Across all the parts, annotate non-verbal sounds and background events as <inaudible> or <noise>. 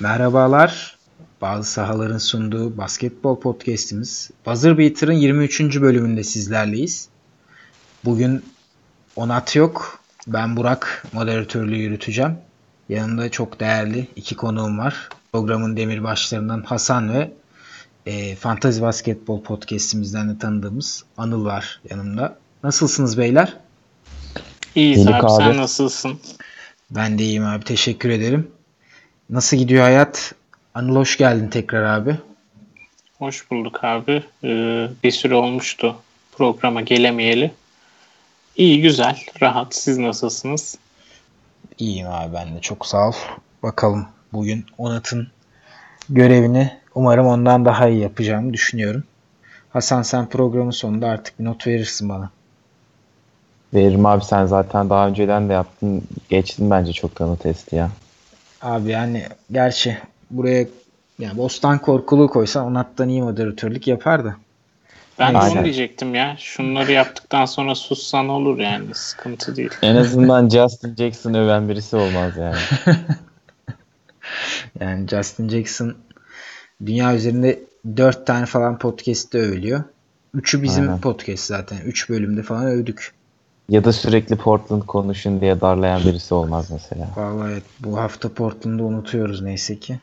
Merhabalar. Bazı sahaların sunduğu basketbol podcast'imiz Buzzer Beater'ın 23. bölümünde sizlerleyiz. Bugün Onat yok. Ben Burak moderatörlüğü yürüteceğim. Yanımda çok değerli iki konuğum var. Programın demirbaşlarından Hasan ve e, Fantazi Basketbol podcast'imizden de tanıdığımız Anıl var yanımda. Nasılsınız beyler? İyiyiz abi, abi sen nasılsın? Ben de iyiyim abi teşekkür ederim. Nasıl gidiyor hayat? Anıl hoş geldin tekrar abi. Hoş bulduk abi. Ee, bir süre olmuştu programa gelemeyeli. İyi güzel rahat siz nasılsınız? İyiyim abi ben de çok sağ ol. Bakalım bugün Onat'ın görevini umarım ondan daha iyi yapacağımı düşünüyorum. Hasan sen programın sonunda artık bir not verirsin bana. Veririm abi sen zaten daha önceden de yaptın. Geçtin bence çok kanı testi ya. Abi yani gerçi buraya yani Bostan Korkulu koysan Onat'tan iyi moderatörlük yapardı. Ben Aynen. de onu diyecektim ya. Şunları yaptıktan sonra sussan olur yani. Sıkıntı değil. En azından Justin Jackson öven birisi olmaz yani. <laughs> yani Justin Jackson dünya üzerinde 4 tane falan podcast'te övülüyor. Üçü bizim Aynen. podcast zaten. 3 bölümde falan övdük. Ya da sürekli Portland konuşun diye darlayan birisi olmaz mesela. Vallahi evet. Bu hafta Portland'ı unutuyoruz neyse ki.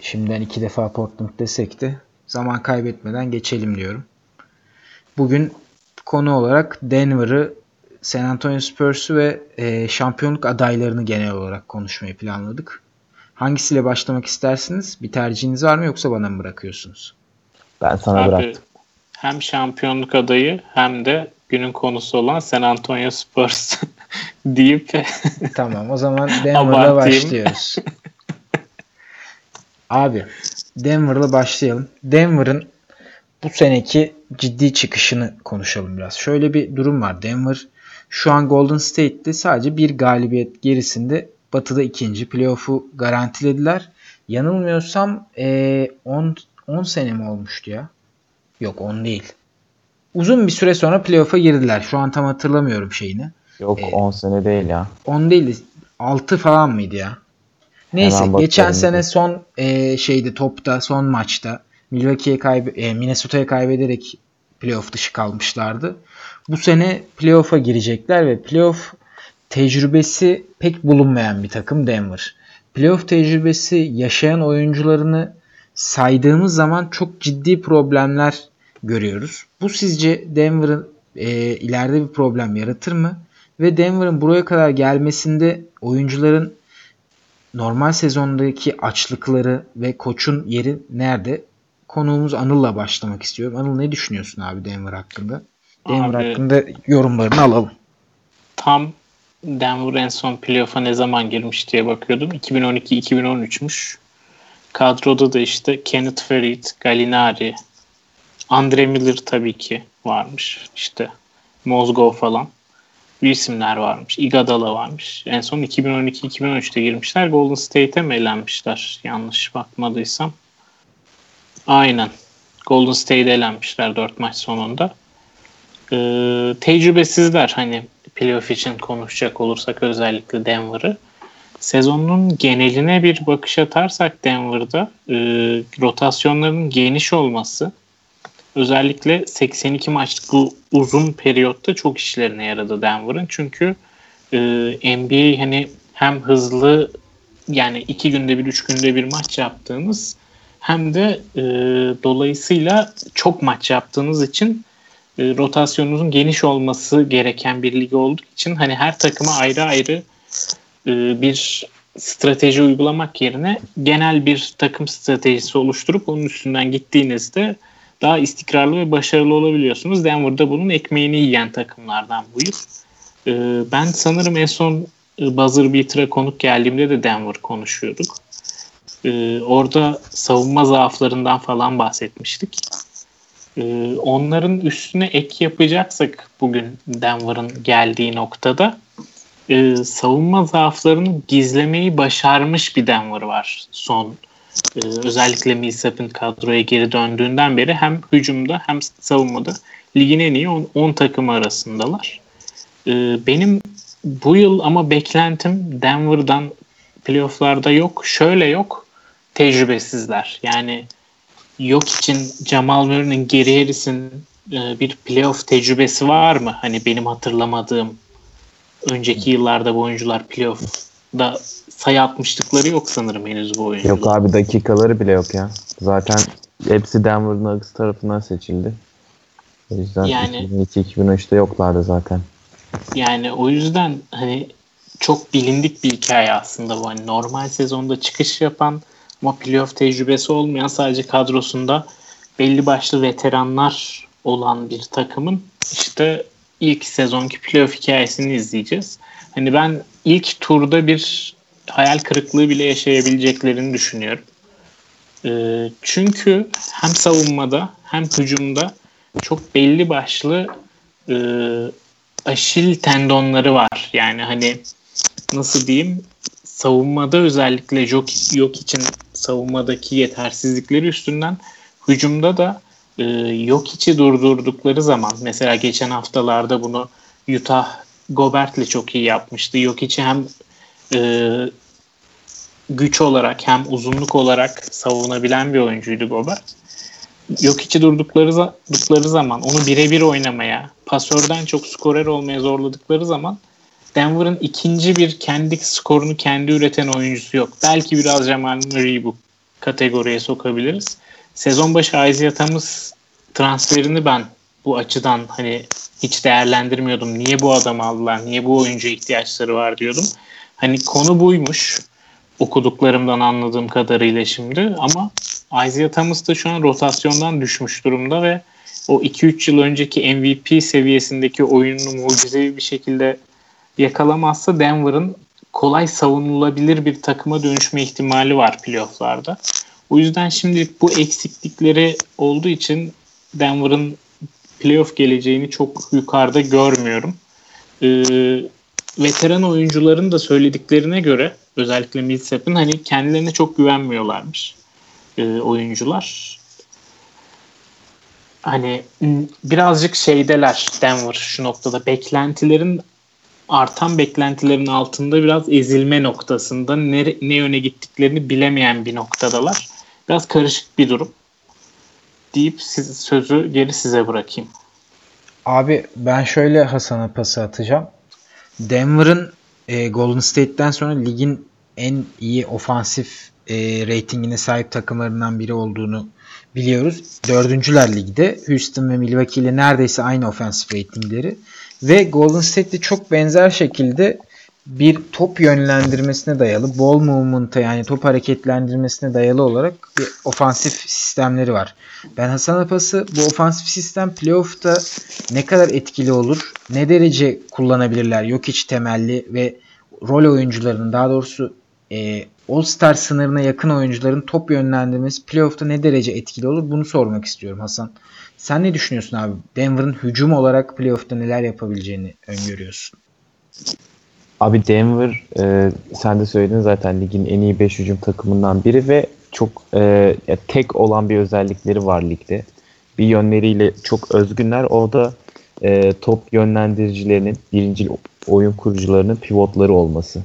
Şimdiden iki defa Portland desek de zaman kaybetmeden geçelim diyorum. Bugün konu olarak Denver'ı, San Antonio Spurs'u ve e, şampiyonluk adaylarını genel olarak konuşmayı planladık. Hangisiyle başlamak istersiniz? Bir tercihiniz var mı yoksa bana mı bırakıyorsunuz? Ben sana Abi, bıraktım. Hem şampiyonluk adayı hem de günün konusu olan San Antonio Spurs <laughs> deyip Tamam o zaman <laughs> Denver'la başlıyoruz. Abi Denver'la başlayalım. Denver'ın bu seneki ciddi çıkışını konuşalım biraz. Şöyle bir durum var. Denver şu an Golden State'te sadece bir galibiyet gerisinde Batı'da ikinci playoff'u garantilediler. Yanılmıyorsam 10 e, 10 sene mi olmuştu ya? Yok 10 değil. Uzun bir süre sonra playoff'a girdiler. Şu an tam hatırlamıyorum şeyini. Yok 10 ee, sene değil ya. 10 değil 6 falan mıydı ya? Neyse geçen sene son e, şeyde topta son maçta Milwaukee'ye kaybe e, Minnesota'ya kaybederek playoff dışı kalmışlardı. Bu sene playoff'a girecekler ve playoff tecrübesi pek bulunmayan bir takım Denver. Playoff tecrübesi yaşayan oyuncularını saydığımız zaman çok ciddi problemler görüyoruz. Bu sizce Denver'ın e, ileride bir problem yaratır mı? Ve Denver'ın buraya kadar gelmesinde oyuncuların normal sezondaki açlıkları ve koçun yeri nerede? Konuğumuz Anıl'la başlamak istiyorum. Anıl ne düşünüyorsun abi Denver hakkında? Denver abi, hakkında yorumlarını alalım. Tam Denver en son playoff'a ne zaman girmiş diye bakıyordum. 2012-2013'müş. Kadroda da işte Kenneth Farid, Gallinari, Andre Miller tabii ki varmış. İşte Mozgov falan. Bir isimler varmış. Igadala varmış. En son 2012-2013'te girmişler. Golden State'e mi elenmişler? Yanlış bakmadıysam. Aynen. Golden State'e elenmişler 4 maç sonunda. Ee, tecrübesizler hani playoff için konuşacak olursak özellikle Denver'ı. Sezonun geneline bir bakış atarsak Denver'da e, rotasyonların geniş olması özellikle 82 maçlık bu uzun periyotta çok işlerine yaradı Denver'ın. Çünkü e, NBA hani hem hızlı yani iki günde bir, üç günde bir maç yaptığınız hem de e, dolayısıyla çok maç yaptığınız için e, rotasyonunuzun geniş olması gereken bir lig olduğu için hani her takıma ayrı ayrı e, bir strateji uygulamak yerine genel bir takım stratejisi oluşturup onun üstünden gittiğinizde daha istikrarlı ve başarılı olabiliyorsunuz. Denver'da bunun ekmeğini yiyen takımlardan bu yıl. Ee, ben sanırım en son e, buzzer beater'a konuk geldiğimde de Denver konuşuyorduk. Ee, orada savunma zaaflarından falan bahsetmiştik. Ee, onların üstüne ek yapacaksak bugün Denver'ın geldiği noktada e, savunma zaaflarını gizlemeyi başarmış bir Denver var son ee, özellikle Millsap'ın kadroya geri döndüğünden beri hem hücumda hem savunmada ligin en iyi 10 takım arasındalar. Ee, benim bu yıl ama beklentim Denver'dan playofflarda yok. Şöyle yok. Tecrübesizler. Yani yok için Jamal Murray'nin Gary Harris'in e, bir playoff tecrübesi var mı? Hani benim hatırlamadığım önceki yıllarda bu oyuncular playoff'da sayı atmışlıkları yok sanırım henüz bu oyuncular. Yok abi dakikaları bile yok ya. Zaten hepsi Denver Nuggets tarafından seçildi. O yüzden Yani- 2002-2003'te yoklardı zaten. Yani o yüzden hani çok bilindik bir hikaye aslında bu. Hani normal sezonda çıkış yapan ama playoff tecrübesi olmayan sadece kadrosunda belli başlı veteranlar olan bir takımın işte ilk sezonki playoff hikayesini izleyeceğiz. Hani ben ilk turda bir hayal kırıklığı bile yaşayabileceklerini düşünüyorum. Ee, çünkü hem savunmada hem hücumda çok belli başlı e, aşil tendonları var. Yani hani nasıl diyeyim savunmada özellikle yok, yok için savunmadaki yetersizlikleri üstünden hücumda da e, yok içi durdurdukları zaman mesela geçen haftalarda bunu Utah Gobert'le çok iyi yapmıştı. Yok içi hem e, güç olarak hem uzunluk olarak savunabilen bir oyuncuydu Gobert. Yok içi durdukları, durdukları zaman onu birebir oynamaya, pasörden çok skorer olmaya zorladıkları zaman Denver'ın ikinci bir kendi skorunu kendi üreten oyuncusu yok. Belki biraz Jamal Murray'i bu kategoriye sokabiliriz. Sezon başı Isaiah Thomas transferini ben bu açıdan hani hiç değerlendirmiyordum. Niye bu adamı aldılar? Niye bu oyuncuya ihtiyaçları var diyordum. Hani konu buymuş okuduklarımdan anladığım kadarıyla şimdi ama Isaiah Thomas da şu an rotasyondan düşmüş durumda ve o 2-3 yıl önceki MVP seviyesindeki oyununu mucizevi bir şekilde yakalamazsa Denver'ın kolay savunulabilir bir takıma dönüşme ihtimali var playofflarda. O yüzden şimdi bu eksiklikleri olduğu için Denver'ın playoff geleceğini çok yukarıda görmüyorum. Ee, veteran oyuncuların da söylediklerine göre özellikle Millsap'ın hani kendilerine çok güvenmiyorlarmış e, oyuncular. Hani m, birazcık şeydeler Denver şu noktada beklentilerin artan beklentilerin altında biraz ezilme noktasında ne, ne yöne gittiklerini bilemeyen bir noktadalar. Biraz karışık bir durum deyip siz, sözü geri size bırakayım. Abi ben şöyle Hasan'a pası atacağım. Denver'ın e, Golden State'ten sonra ligin en iyi ofansif e, reytingine sahip takımlarından biri olduğunu biliyoruz. Dördüncüler ligde. Houston ve Milwaukee ile neredeyse aynı ofansif reytingleri. Ve Golden State'de çok benzer şekilde bir top yönlendirmesine dayalı, ball movement'a yani top hareketlendirmesine dayalı olarak bir ofansif sistemleri var. Ben Hasan Apas'ı bu ofansif sistem playoff'ta ne kadar etkili olur, ne derece kullanabilirler yok iç temelli ve rol oyuncularının daha doğrusu e, All-Star sınırına yakın oyuncuların top yönlendirmesi playoff'ta ne derece etkili olur bunu sormak istiyorum Hasan. Sen ne düşünüyorsun abi? Denver'ın hücum olarak playoff'ta neler yapabileceğini öngörüyorsun. Abi Denver e, sen de söyledin zaten ligin en iyi 5 hücum takımından biri ve çok e, tek olan bir özellikleri var ligde. Bir yönleriyle çok özgünler. O da e, top yönlendiricilerinin, birinci oyun kurucularının pivotları olması.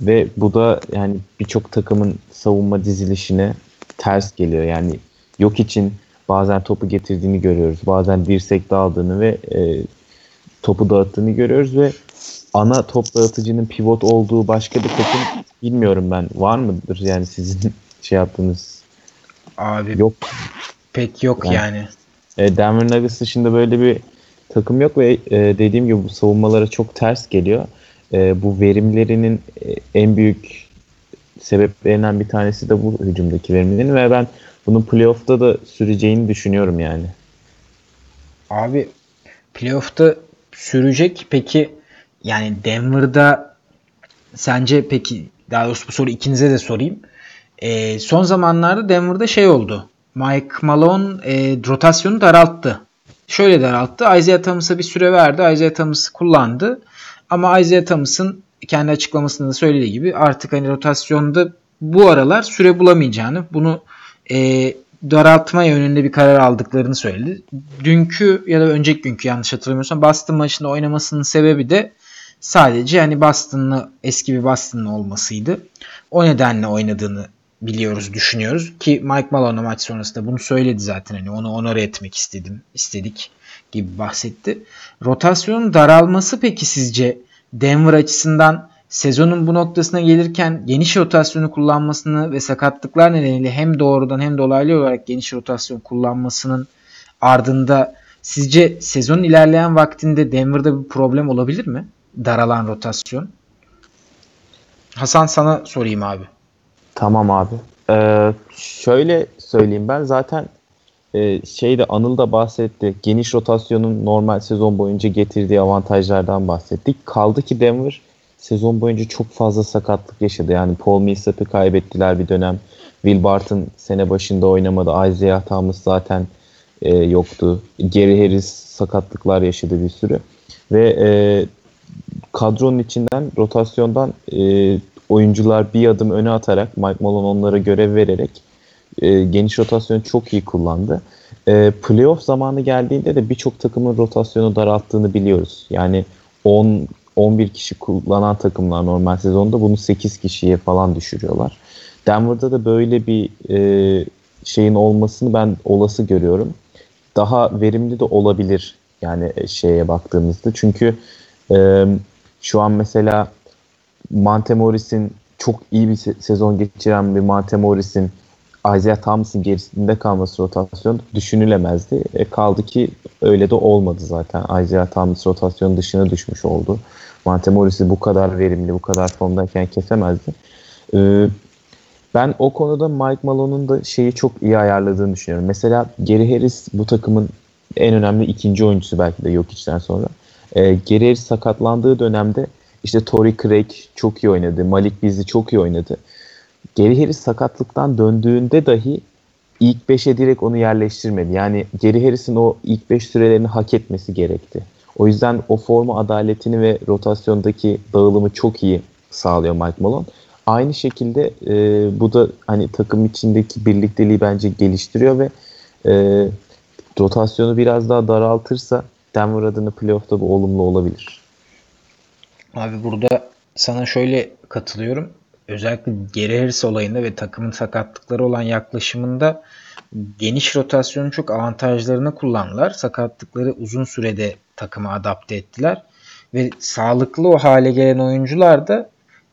Ve bu da yani birçok takımın savunma dizilişine ters geliyor. Yani yok için bazen topu getirdiğini görüyoruz. Bazen dirsek daldığını ve e, topu dağıttığını görüyoruz ve ana top dağıtıcının pivot olduğu başka bir takım bilmiyorum ben. Var mıdır yani sizin <laughs> şey yaptığınız? Abi Yok. pek yok Yani. yani. E, Denver Nuggets dışında böyle bir takım yok ve e, dediğim gibi bu savunmalara çok ters geliyor. E, bu verimlerinin e, en büyük sebeplerinden bir tanesi de bu hücumdaki verimlerin ve ben bunun playoff'ta da süreceğini düşünüyorum yani. Abi playoff'ta sürecek peki yani Denver'da sence peki daha doğrusu bu soru ikinize de sorayım. Ee, son zamanlarda Denver'da şey oldu. Mike Malone e, rotasyonu daralttı. Şöyle daralttı. Isaiah Thomas'a bir süre verdi. Isaiah Thomas kullandı. Ama Isaiah Thomas'ın kendi açıklamasında da söylediği gibi artık hani rotasyonda bu aralar süre bulamayacağını, bunu e, daraltma yönünde bir karar aldıklarını söyledi. Dünkü ya da önceki günkü yanlış hatırlamıyorsam Boston maçında oynamasının sebebi de Sadece hani Boston'lı eski bir Boston'lı olmasıydı. O nedenle oynadığını biliyoruz, düşünüyoruz ki Mike Malone maç sonrasında bunu söyledi zaten hani onu onore etmek istedim, istedik gibi bahsetti. Rotasyonun daralması peki sizce Denver açısından sezonun bu noktasına gelirken geniş rotasyonu kullanmasını ve sakatlıklar nedeniyle hem doğrudan hem dolaylı olarak geniş rotasyon kullanmasının ardında sizce sezonun ilerleyen vaktinde Denver'da bir problem olabilir mi? Daralan rotasyon. Hasan sana sorayım abi. Tamam abi. Ee, şöyle söyleyeyim ben zaten e, şeyde Anıl da bahsetti. Geniş rotasyonun normal sezon boyunca getirdiği avantajlardan bahsettik. Kaldı ki Denver sezon boyunca çok fazla sakatlık yaşadı. Yani Paul Millsap'ı kaybettiler bir dönem. Will Barton sene başında oynamadı. Isaiah Thomas zaten e, yoktu. Gary Harris sakatlıklar yaşadı bir sürü. Ve e, kadronun içinden, rotasyondan e, oyuncular bir adım öne atarak, Mike Malone onlara görev vererek e, geniş rotasyonu çok iyi kullandı. E, playoff zamanı geldiğinde de birçok takımın rotasyonu daralttığını biliyoruz. Yani 10 11 kişi kullanan takımlar normal sezonda bunu 8 kişiye falan düşürüyorlar. Denver'da da böyle bir e, şeyin olmasını ben olası görüyorum. Daha verimli de olabilir yani şeye baktığımızda. Çünkü e, şu an mesela Monte Morris'in çok iyi bir sezon geçiren bir Monte Morris'in Isaiah Thomas'ın gerisinde kalması rotasyon düşünülemezdi. E, kaldı ki öyle de olmadı zaten. Isaiah Thomas rotasyonun dışına düşmüş oldu. Monte Morris'i bu kadar verimli, bu kadar formdayken kesemezdi. E, ben o konuda Mike Malone'un da şeyi çok iyi ayarladığını düşünüyorum. Mesela Gary Harris bu takımın en önemli ikinci oyuncusu belki de yok içten sonra. E, Harris sakatlandığı dönemde işte Tory Craig çok iyi oynadı. Malik Beasley çok iyi oynadı. Harris sakatlıktan döndüğünde dahi ilk 5'e direkt onu yerleştirmedi. Yani Gary Harris'in o ilk 5 sürelerini hak etmesi gerekti. O yüzden o forma adaletini ve rotasyondaki dağılımı çok iyi sağlıyor Mike Malone. Aynı şekilde e, bu da hani takım içindeki birlikteliği bence geliştiriyor ve e, rotasyonu biraz daha daraltırsa Denver adına playoff'ta bu olumlu olabilir. Abi burada sana şöyle katılıyorum. Özellikle geri Harris olayında ve takımın sakatlıkları olan yaklaşımında geniş rotasyonun çok avantajlarını kullandılar. Sakatlıkları uzun sürede takıma adapte ettiler. Ve sağlıklı o hale gelen oyuncular da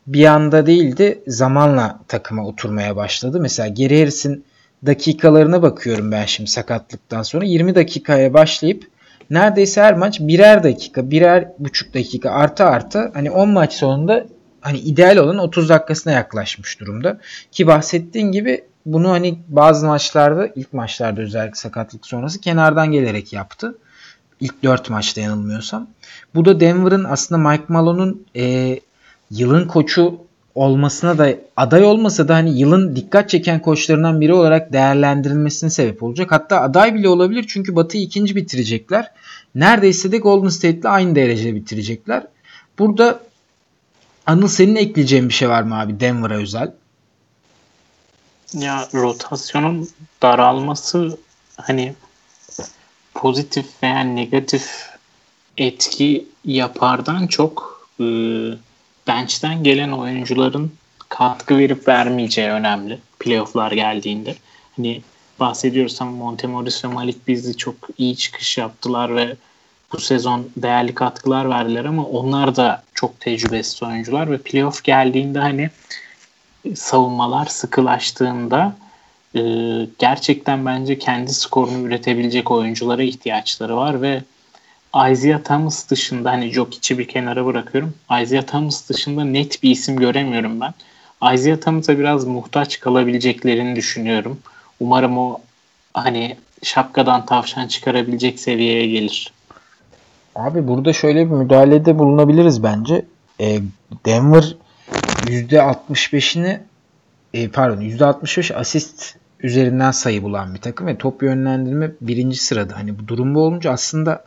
bir anda değildi zamanla takıma oturmaya başladı. Mesela Geri Harris'in dakikalarına bakıyorum ben şimdi sakatlıktan sonra. 20 dakikaya başlayıp neredeyse her maç birer dakika, birer buçuk dakika artı artı hani 10 maç sonunda hani ideal olan 30 dakikasına yaklaşmış durumda. Ki bahsettiğin gibi bunu hani bazı maçlarda ilk maçlarda özellikle sakatlık sonrası kenardan gelerek yaptı. İlk 4 maçta yanılmıyorsam. Bu da Denver'ın aslında Mike Malone'un e, yılın koçu olmasına da aday olmasa da hani yılın dikkat çeken koçlarından biri olarak değerlendirilmesine sebep olacak. Hatta aday bile olabilir çünkü Batı'yı ikinci bitirecekler. Neredeyse de Golden State'le aynı derecede bitirecekler. Burada Anıl senin ekleyeceğin bir şey var mı abi Denver'a özel? Ya rotasyonun daralması hani pozitif veya negatif etki yapardan çok e, bench'ten gelen oyuncuların katkı verip vermeyeceği önemli playoff'lar geldiğinde. Hani bahsediyoruz ama Montemoris ve Malik Beasley çok iyi çıkış yaptılar ve bu sezon değerli katkılar verdiler ama onlar da çok tecrübesiz oyuncular ve playoff geldiğinde hani savunmalar sıkılaştığında e, gerçekten bence kendi skorunu üretebilecek oyunculara ihtiyaçları var ve Isaiah Thomas dışında hani Jokic'i bir kenara bırakıyorum. Isaiah Thomas dışında net bir isim göremiyorum ben. Isaiah Thomas'a biraz muhtaç kalabileceklerini düşünüyorum. Umarım o hani şapkadan tavşan çıkarabilecek seviyeye gelir. Abi burada şöyle bir müdahalede bulunabiliriz bence. E, Denver %65'ini e, pardon %65 asist üzerinden sayı bulan bir takım ve top yönlendirme birinci sırada. Hani bu durum bu olunca aslında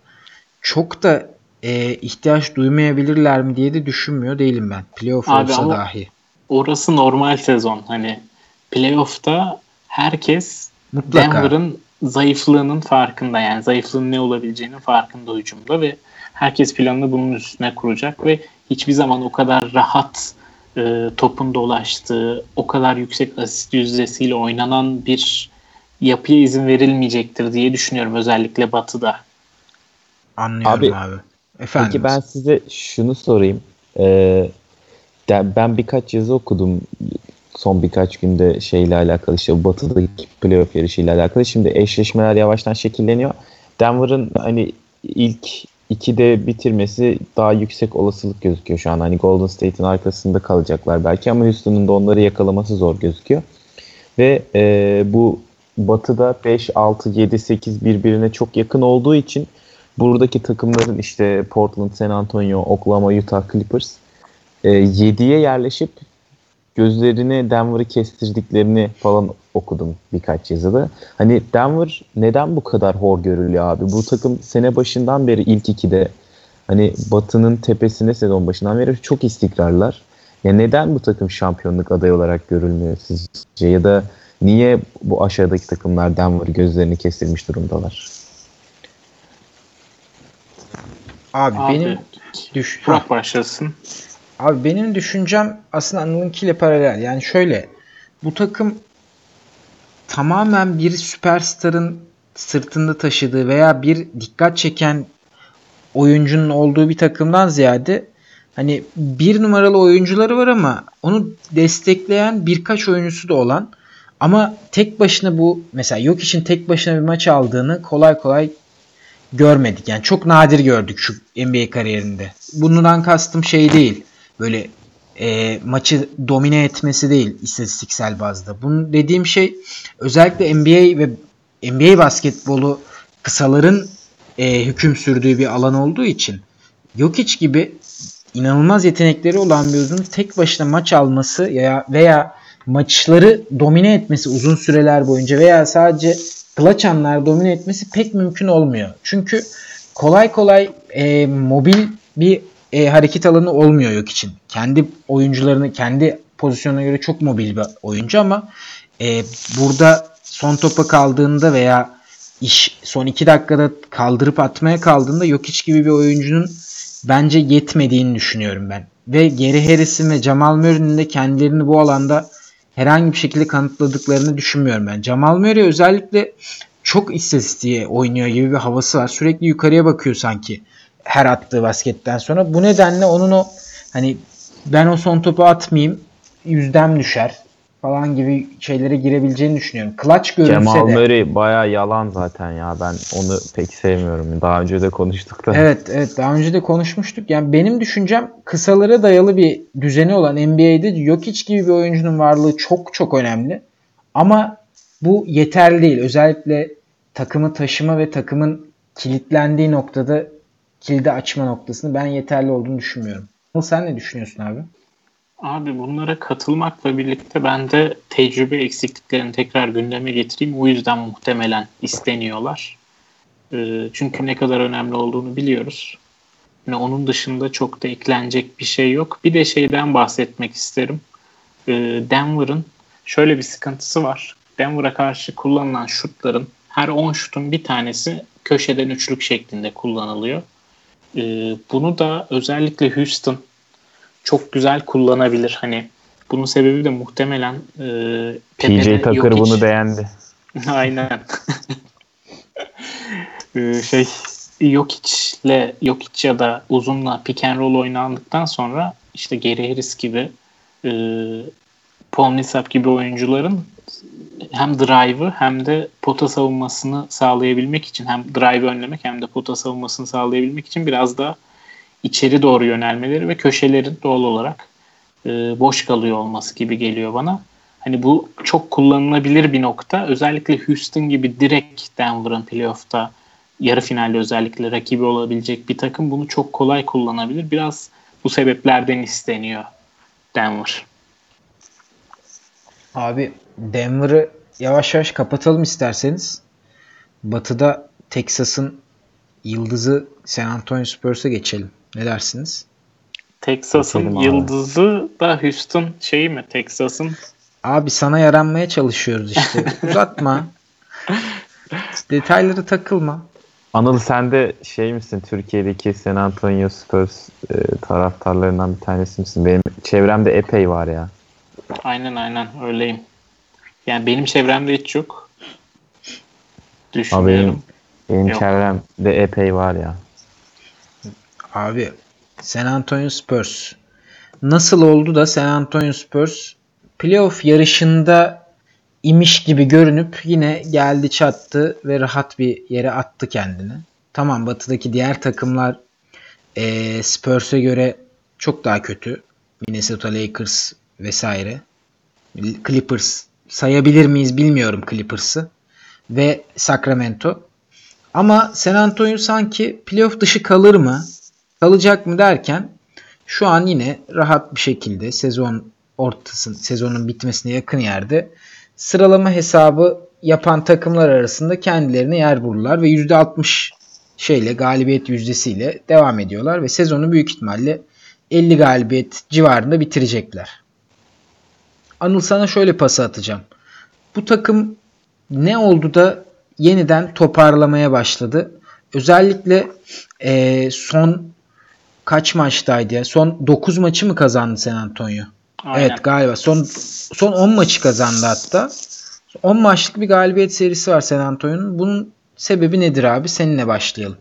çok da e, ihtiyaç duymayabilirler mi diye de düşünmüyor değilim ben. Playoff Abi olsa dahi. Orası normal sezon. Hani playoff'ta herkes Mutlaka. Denver'ın zayıflığının farkında yani zayıflığın ne olabileceğinin farkında hücumda ve herkes planını bunun üstüne kuracak ve hiçbir zaman o kadar rahat e, topun dolaştığı, o kadar yüksek asist yüzdesiyle oynanan bir yapıya izin verilmeyecektir diye düşünüyorum özellikle Batı'da. Anlıyorum abi. abi. Efendim. Peki ben size şunu sorayım. Ee, ben birkaç yazı okudum son birkaç günde şeyle alakalı işte Batı'daki playoff yarışıyla alakalı. Şimdi eşleşmeler yavaştan şekilleniyor. Denver'ın hani ilk ikide bitirmesi daha yüksek olasılık gözüküyor şu an. Hani Golden State'in arkasında kalacaklar belki ama Houston'un da onları yakalaması zor gözüküyor. Ve e, bu Batı'da 5, 6, 7, 8 birbirine çok yakın olduğu için buradaki takımların işte Portland, San Antonio, Oklahoma, Utah Clippers e, 7'ye yerleşip gözlerini Denver'ı kestirdiklerini falan okudum birkaç yazıda. Hani Denver neden bu kadar hor görülüyor abi? Bu takım sene başından beri ilk ikide hani Batı'nın tepesine sezon başından beri çok istikrarlar. Ya neden bu takım şampiyonluk adayı olarak görülmüyor sizce? Ya da niye bu aşağıdaki takımlar Denver gözlerini kestirmiş durumdalar? Abi, abi benim düş Burak başlasın. Abi benim düşüncem aslında Anıl'ınkiyle paralel. Yani şöyle bu takım tamamen bir süperstarın sırtında taşıdığı veya bir dikkat çeken oyuncunun olduğu bir takımdan ziyade hani bir numaralı oyuncuları var ama onu destekleyen birkaç oyuncusu da olan ama tek başına bu mesela yok için tek başına bir maç aldığını kolay kolay görmedik. Yani çok nadir gördük şu NBA kariyerinde. Bundan kastım şey değil böyle e, maçı domine etmesi değil istatistiksel bazda. Bunun dediğim şey özellikle NBA ve NBA basketbolu kısaların e, hüküm sürdüğü bir alan olduğu için Jokic gibi inanılmaz yetenekleri olan bir uzun tek başına maç alması veya veya maçları domine etmesi uzun süreler boyunca veya sadece clutch anlar domine etmesi pek mümkün olmuyor. Çünkü kolay kolay e, mobil bir e, hareket alanı olmuyor yok için. Kendi oyuncularını kendi pozisyonuna göre çok mobil bir oyuncu ama e, burada son topa kaldığında veya iş son iki dakikada kaldırıp atmaya kaldığında yok hiç gibi bir oyuncunun bence yetmediğini düşünüyorum ben. Ve Geri Harris'in ve Jamal Murray'nin de kendilerini bu alanda herhangi bir şekilde kanıtladıklarını düşünmüyorum ben. Jamal Murray özellikle çok istatistiğe oynuyor gibi bir havası var. Sürekli yukarıya bakıyor sanki her attığı basketten sonra. Bu nedenle onun o hani ben o son topu atmayayım yüzdem düşer falan gibi şeylere girebileceğini düşünüyorum. Clutch görünse Cemal de. Murray baya yalan zaten ya. Ben onu pek sevmiyorum. Daha önce de konuştuk da. Evet evet daha önce de konuşmuştuk. Yani benim düşüncem kısalara dayalı bir düzeni olan NBA'de Jokic gibi bir oyuncunun varlığı çok çok önemli. Ama bu yeterli değil. Özellikle takımı taşıma ve takımın kilitlendiği noktada kilidi açma noktasını ben yeterli olduğunu düşünmüyorum. Sen ne düşünüyorsun abi? Abi bunlara katılmakla birlikte ben de tecrübe eksikliklerini tekrar gündeme getireyim. O yüzden muhtemelen isteniyorlar. Ee, çünkü ne kadar önemli olduğunu biliyoruz. Yani onun dışında çok da eklenecek bir şey yok. Bir de şeyden bahsetmek isterim. Ee, Denver'ın şöyle bir sıkıntısı var. Denver'a karşı kullanılan şutların her 10 şutun bir tanesi köşeden üçlük şeklinde kullanılıyor. E, bunu da özellikle Houston çok güzel kullanabilir. Hani bunun sebebi de muhtemelen e, PJ Tucker bunu beğendi. <laughs> Aynen. <laughs> e, şey Jokic'le Jokic ya da uzunla pick and roll oynandıktan sonra işte Gary Harris gibi e, Paul Millsap gibi oyuncuların hem drive'ı hem de pota savunmasını sağlayabilmek için hem drive'ı önlemek hem de pota savunmasını sağlayabilmek için biraz da içeri doğru yönelmeleri ve köşelerin doğal olarak e, boş kalıyor olması gibi geliyor bana. Hani bu çok kullanılabilir bir nokta. Özellikle Houston gibi direkt Denver'ın playoff'ta yarı finalde özellikle rakibi olabilecek bir takım bunu çok kolay kullanabilir. Biraz bu sebeplerden isteniyor Denver. Abi Denver'ı yavaş yavaş kapatalım isterseniz. Batı'da Texas'ın yıldızı San Antonio Spurs'a geçelim. Ne dersiniz? Texas'ın yıldızı da Houston şeyi mi? Texas'ın Abi sana yaranmaya çalışıyoruz işte. <laughs> Uzatma. Detayları takılma. Anıl sen de şey misin Türkiye'deki San Antonio Spurs e, taraftarlarından bir tanesi misin? Benim çevremde epey var ya. Aynen aynen öyleyim. Yani benim çevremde hiç yok. Düşünüyorum. Benim, benim çevremde epey var ya. Abi San Antonio Spurs nasıl oldu da San Antonio Spurs playoff yarışında imiş gibi görünüp yine geldi çattı ve rahat bir yere attı kendini. Tamam batıdaki diğer takımlar e, Spurs'e göre çok daha kötü. Minnesota Lakers vesaire. Clippers sayabilir miyiz bilmiyorum Clippers'ı. Ve Sacramento. Ama San Antonio sanki playoff dışı kalır mı? Kalacak mı derken şu an yine rahat bir şekilde sezon ortasın, sezonun bitmesine yakın yerde sıralama hesabı yapan takımlar arasında kendilerine yer bulurlar ve %60 şeyle galibiyet yüzdesiyle devam ediyorlar ve sezonu büyük ihtimalle 50 galibiyet civarında bitirecekler. Anıl sana şöyle pası atacağım. Bu takım ne oldu da yeniden toparlamaya başladı. Özellikle e, son kaç maçtaydı ya? Son 9 maçı mı kazandı San Antonio? Aynen. Evet galiba. Son son 10 maçı kazandı hatta. 10 maçlık bir galibiyet serisi var San Antonio'nun. Bunun sebebi nedir abi? Seninle başlayalım.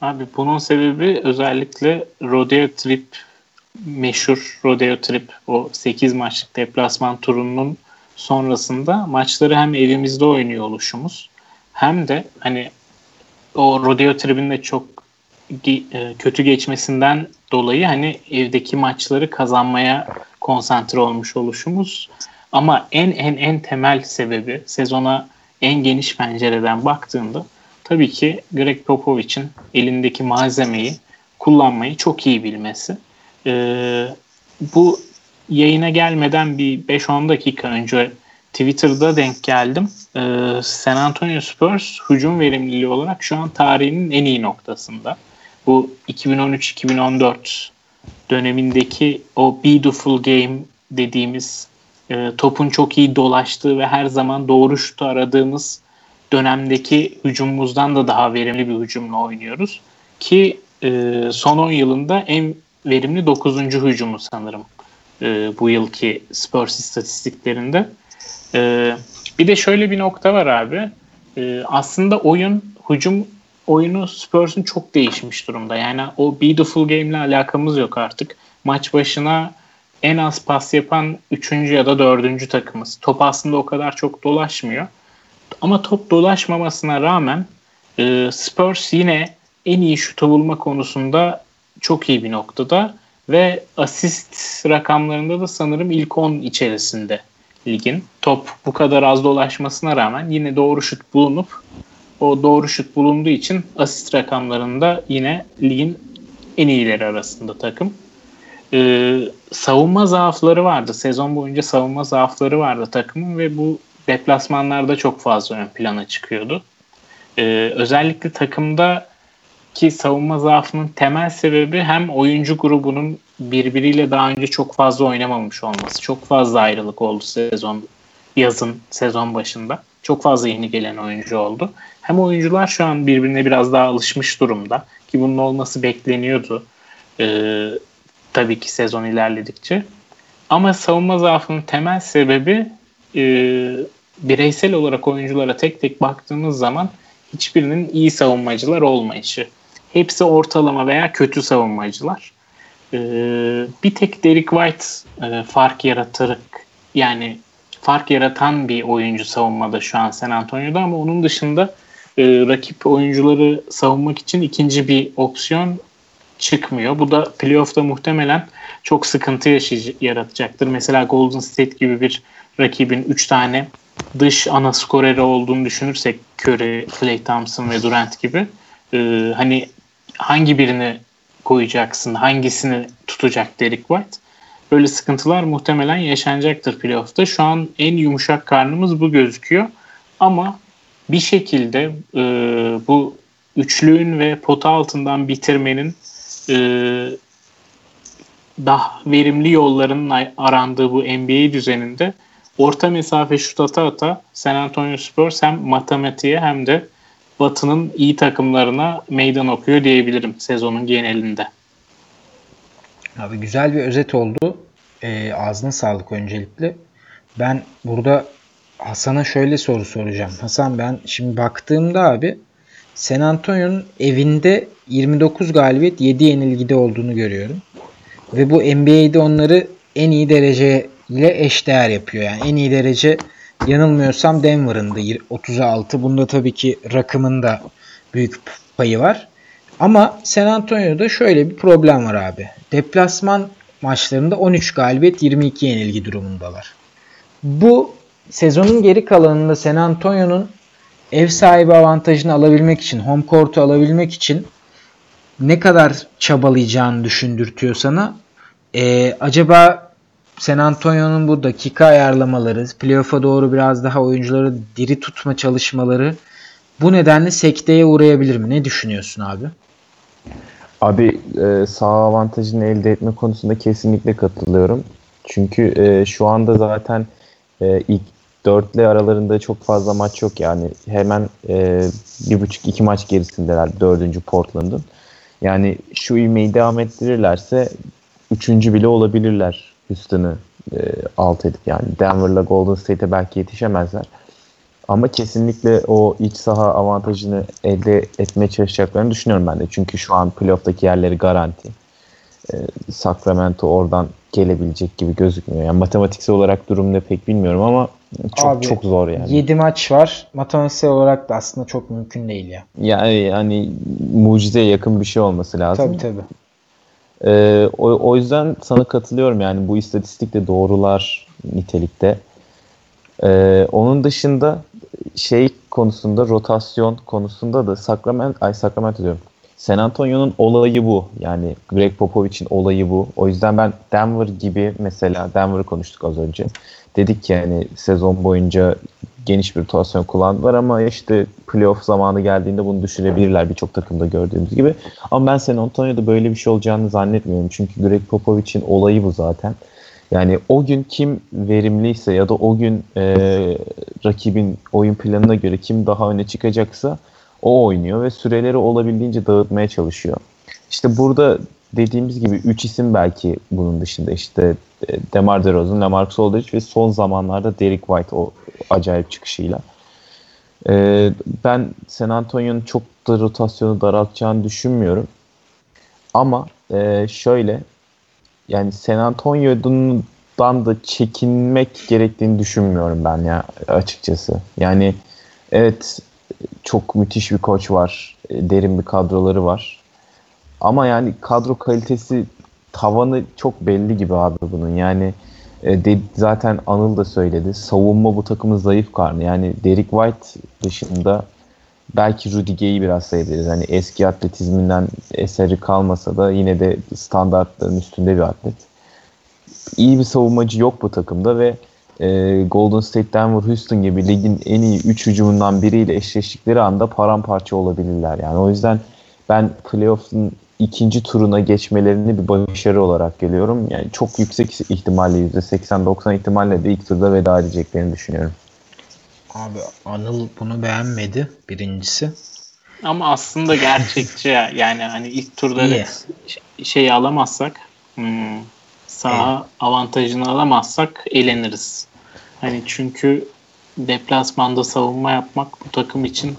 Abi bunun sebebi özellikle Rodeo Trip meşhur Rodeo Trip o 8 maçlık deplasman turunun sonrasında maçları hem evimizde oynuyor oluşumuz hem de hani o Rodeo Trip'in çok e, kötü geçmesinden dolayı hani evdeki maçları kazanmaya konsantre olmuş oluşumuz. Ama en en en temel sebebi sezona en geniş pencereden baktığında tabii ki Greg Popovich'in elindeki malzemeyi kullanmayı çok iyi bilmesi. Ee, bu yayına gelmeden bir 5-10 dakika önce Twitter'da denk geldim. Ee, San Antonio Spurs hücum verimliliği olarak şu an tarihinin en iyi noktasında bu 2013-2014 dönemindeki o beautiful game dediğimiz e, topun çok iyi dolaştığı ve her zaman doğru şutu aradığımız dönemdeki hücumumuzdan da daha verimli bir hücumla oynuyoruz. Ki e, son 10 yılında en verimli 9. hücumu sanırım e, bu yılki Spurs istatistiklerinde. E, bir de şöyle bir nokta var abi. E, aslında oyun hücum oyunu Spurs'un çok değişmiş durumda. Yani o beautiful game ile alakamız yok artık. Maç başına en az pas yapan 3. ya da 4. takımız. Top aslında o kadar çok dolaşmıyor. Ama top dolaşmamasına rağmen e, Spurs yine en iyi şutu bulma konusunda çok iyi bir noktada ve asist rakamlarında da sanırım ilk 10 içerisinde ligin. Top bu kadar az dolaşmasına rağmen yine doğru şut bulunup o doğru şut bulunduğu için asist rakamlarında yine ligin en iyileri arasında takım. Ee, savunma zaafları vardı. Sezon boyunca savunma zaafları vardı takımın ve bu deplasmanlarda çok fazla ön plana çıkıyordu. Ee, özellikle takımda ki savunma zaafının temel sebebi hem oyuncu grubunun birbiriyle daha önce çok fazla oynamamış olması. Çok fazla ayrılık oldu sezon yazın sezon başında. Çok fazla yeni gelen oyuncu oldu. Hem oyuncular şu an birbirine biraz daha alışmış durumda ki bunun olması bekleniyordu. Ee, tabii ki sezon ilerledikçe. Ama savunma zaafının temel sebebi e, bireysel olarak oyunculara tek tek baktığımız zaman hiçbirinin iyi savunmacılar olmayışı. Hepsi ortalama veya kötü savunmacılar. Ee, bir tek Derek White e, fark yaratarak yani fark yaratan bir oyuncu savunmada şu an San Antonio'da ama onun dışında e, rakip oyuncuları savunmak için ikinci bir opsiyon çıkmıyor. Bu da playoff'ta muhtemelen çok sıkıntı yaratacaktır. Mesela Golden State gibi bir rakibin 3 tane dış ana skoreri olduğunu düşünürsek Curry, Klay Thompson ve Durant gibi e, hani hangi birini koyacaksın, hangisini tutacak Derek White? Böyle sıkıntılar muhtemelen yaşanacaktır playoff'ta. Şu an en yumuşak karnımız bu gözüküyor. Ama bir şekilde e, bu üçlüğün ve pota altından bitirmenin e, daha verimli yolların arandığı bu NBA düzeninde orta mesafe şut ata ata San Antonio Spurs hem matematiğe hem de Batı'nın iyi takımlarına meydan okuyor diyebilirim sezonun genelinde. Abi güzel bir özet oldu. E, ağzına sağlık öncelikle. Ben burada Hasan'a şöyle soru soracağım. Hasan ben şimdi baktığımda abi San Antonio'nun evinde 29 galibiyet 7 yenilgide olduğunu görüyorum. Ve bu NBA'de onları en iyi derece ile eşdeğer yapıyor. Yani en iyi derece yanılmıyorsam Denver'ın da 36. Bunda tabii ki rakımın da büyük payı var. Ama San Antonio'da şöyle bir problem var abi. Deplasman maçlarında 13 galibiyet 22 yenilgi durumundalar. Bu sezonun geri kalanında San Antonio'nun ev sahibi avantajını alabilmek için, home court'u alabilmek için ne kadar çabalayacağını düşündürtüyor sana. Ee, acaba San Antonio'nun bu dakika ayarlamaları, playoff'a doğru biraz daha oyuncuları diri tutma çalışmaları bu nedenle sekteye uğrayabilir mi? Ne düşünüyorsun abi? Abi e, sağ avantajını elde etme konusunda kesinlikle katılıyorum. Çünkü e, şu anda zaten e, ilk dörtle aralarında çok fazla maç yok yani hemen e, bir buçuk iki maç gerisindeler dördüncü Portland'ın. Yani şu ivmeyi devam ettirirlerse üçüncü bile olabilirler Houston'ı e, alt edip yani Denver'la Golden State'e belki yetişemezler. Ama kesinlikle o iç saha avantajını elde etmeye çalışacaklarını düşünüyorum ben de. Çünkü şu an playoff'taki yerleri garanti. Ee, Sacramento oradan gelebilecek gibi gözükmüyor. Yani matematiksel olarak durum ne pek bilmiyorum ama çok Abi, çok zor yani. 7 maç var. Matematiksel olarak da aslında çok mümkün değil ya. Yani yani mucizeye yakın bir şey olması lazım. Tabii tabii. Ee, o, o yüzden sana katılıyorum yani bu istatistik de doğrular nitelikte. Ee, onun dışında şey konusunda rotasyon konusunda da Sacramento ay Sacramento diyorum. San Antonio'nun olayı bu. Yani Greg Popovich'in olayı bu. O yüzden ben Denver gibi mesela Denver'ı konuştuk az önce. Dedik ki yani sezon boyunca geniş bir rotasyon kullandılar ama işte playoff zamanı geldiğinde bunu düşürebilirler birçok takımda gördüğümüz gibi. Ama ben San Antonio'da böyle bir şey olacağını zannetmiyorum. Çünkü Greg Popovich'in olayı bu zaten. Yani o gün kim verimliyse ya da o gün e, rakibin oyun planına göre kim daha öne çıkacaksa o oynuyor ve süreleri olabildiğince dağıtmaya çalışıyor. İşte burada dediğimiz gibi 3 isim belki bunun dışında işte e, Demar DeRozan, Lamarcus Aldridge ve son zamanlarda Derek White o acayip çıkışıyla. Ee, ben San Antonio'nun çok da rotasyonu daraltacağını düşünmüyorum. Ama e, şöyle yani San Antonio'dan da çekinmek gerektiğini düşünmüyorum ben ya açıkçası. Yani evet çok müthiş bir koç var. E, derin bir kadroları var. Ama yani kadro kalitesi tavanı çok belli gibi abi bunun. Yani e, de, zaten Anıl da söyledi. Savunma bu takımın zayıf karnı. Yani Derek White dışında belki Rudy Gay'i biraz sayabiliriz. Hani eski atletizminden eseri kalmasa da yine de standartların üstünde bir atlet. İyi bir savunmacı yok bu takımda ve e, Golden State, Denver, Houston gibi ligin en iyi 3 hücumundan biriyle eşleştikleri anda paramparça olabilirler. Yani o yüzden ben playoff'un ikinci turuna geçmelerini bir başarı olarak görüyorum. Yani çok yüksek ihtimalle %80-90 ihtimalle de ilk turda veda edeceklerini düşünüyorum. Abi Anıl bunu beğenmedi birincisi. Ama aslında gerçekçi yani hani ilk turda şeyi alamazsak hmm, saha evet. avantajını alamazsak eleniriz. Hani çünkü deplasmanda savunma yapmak bu takım için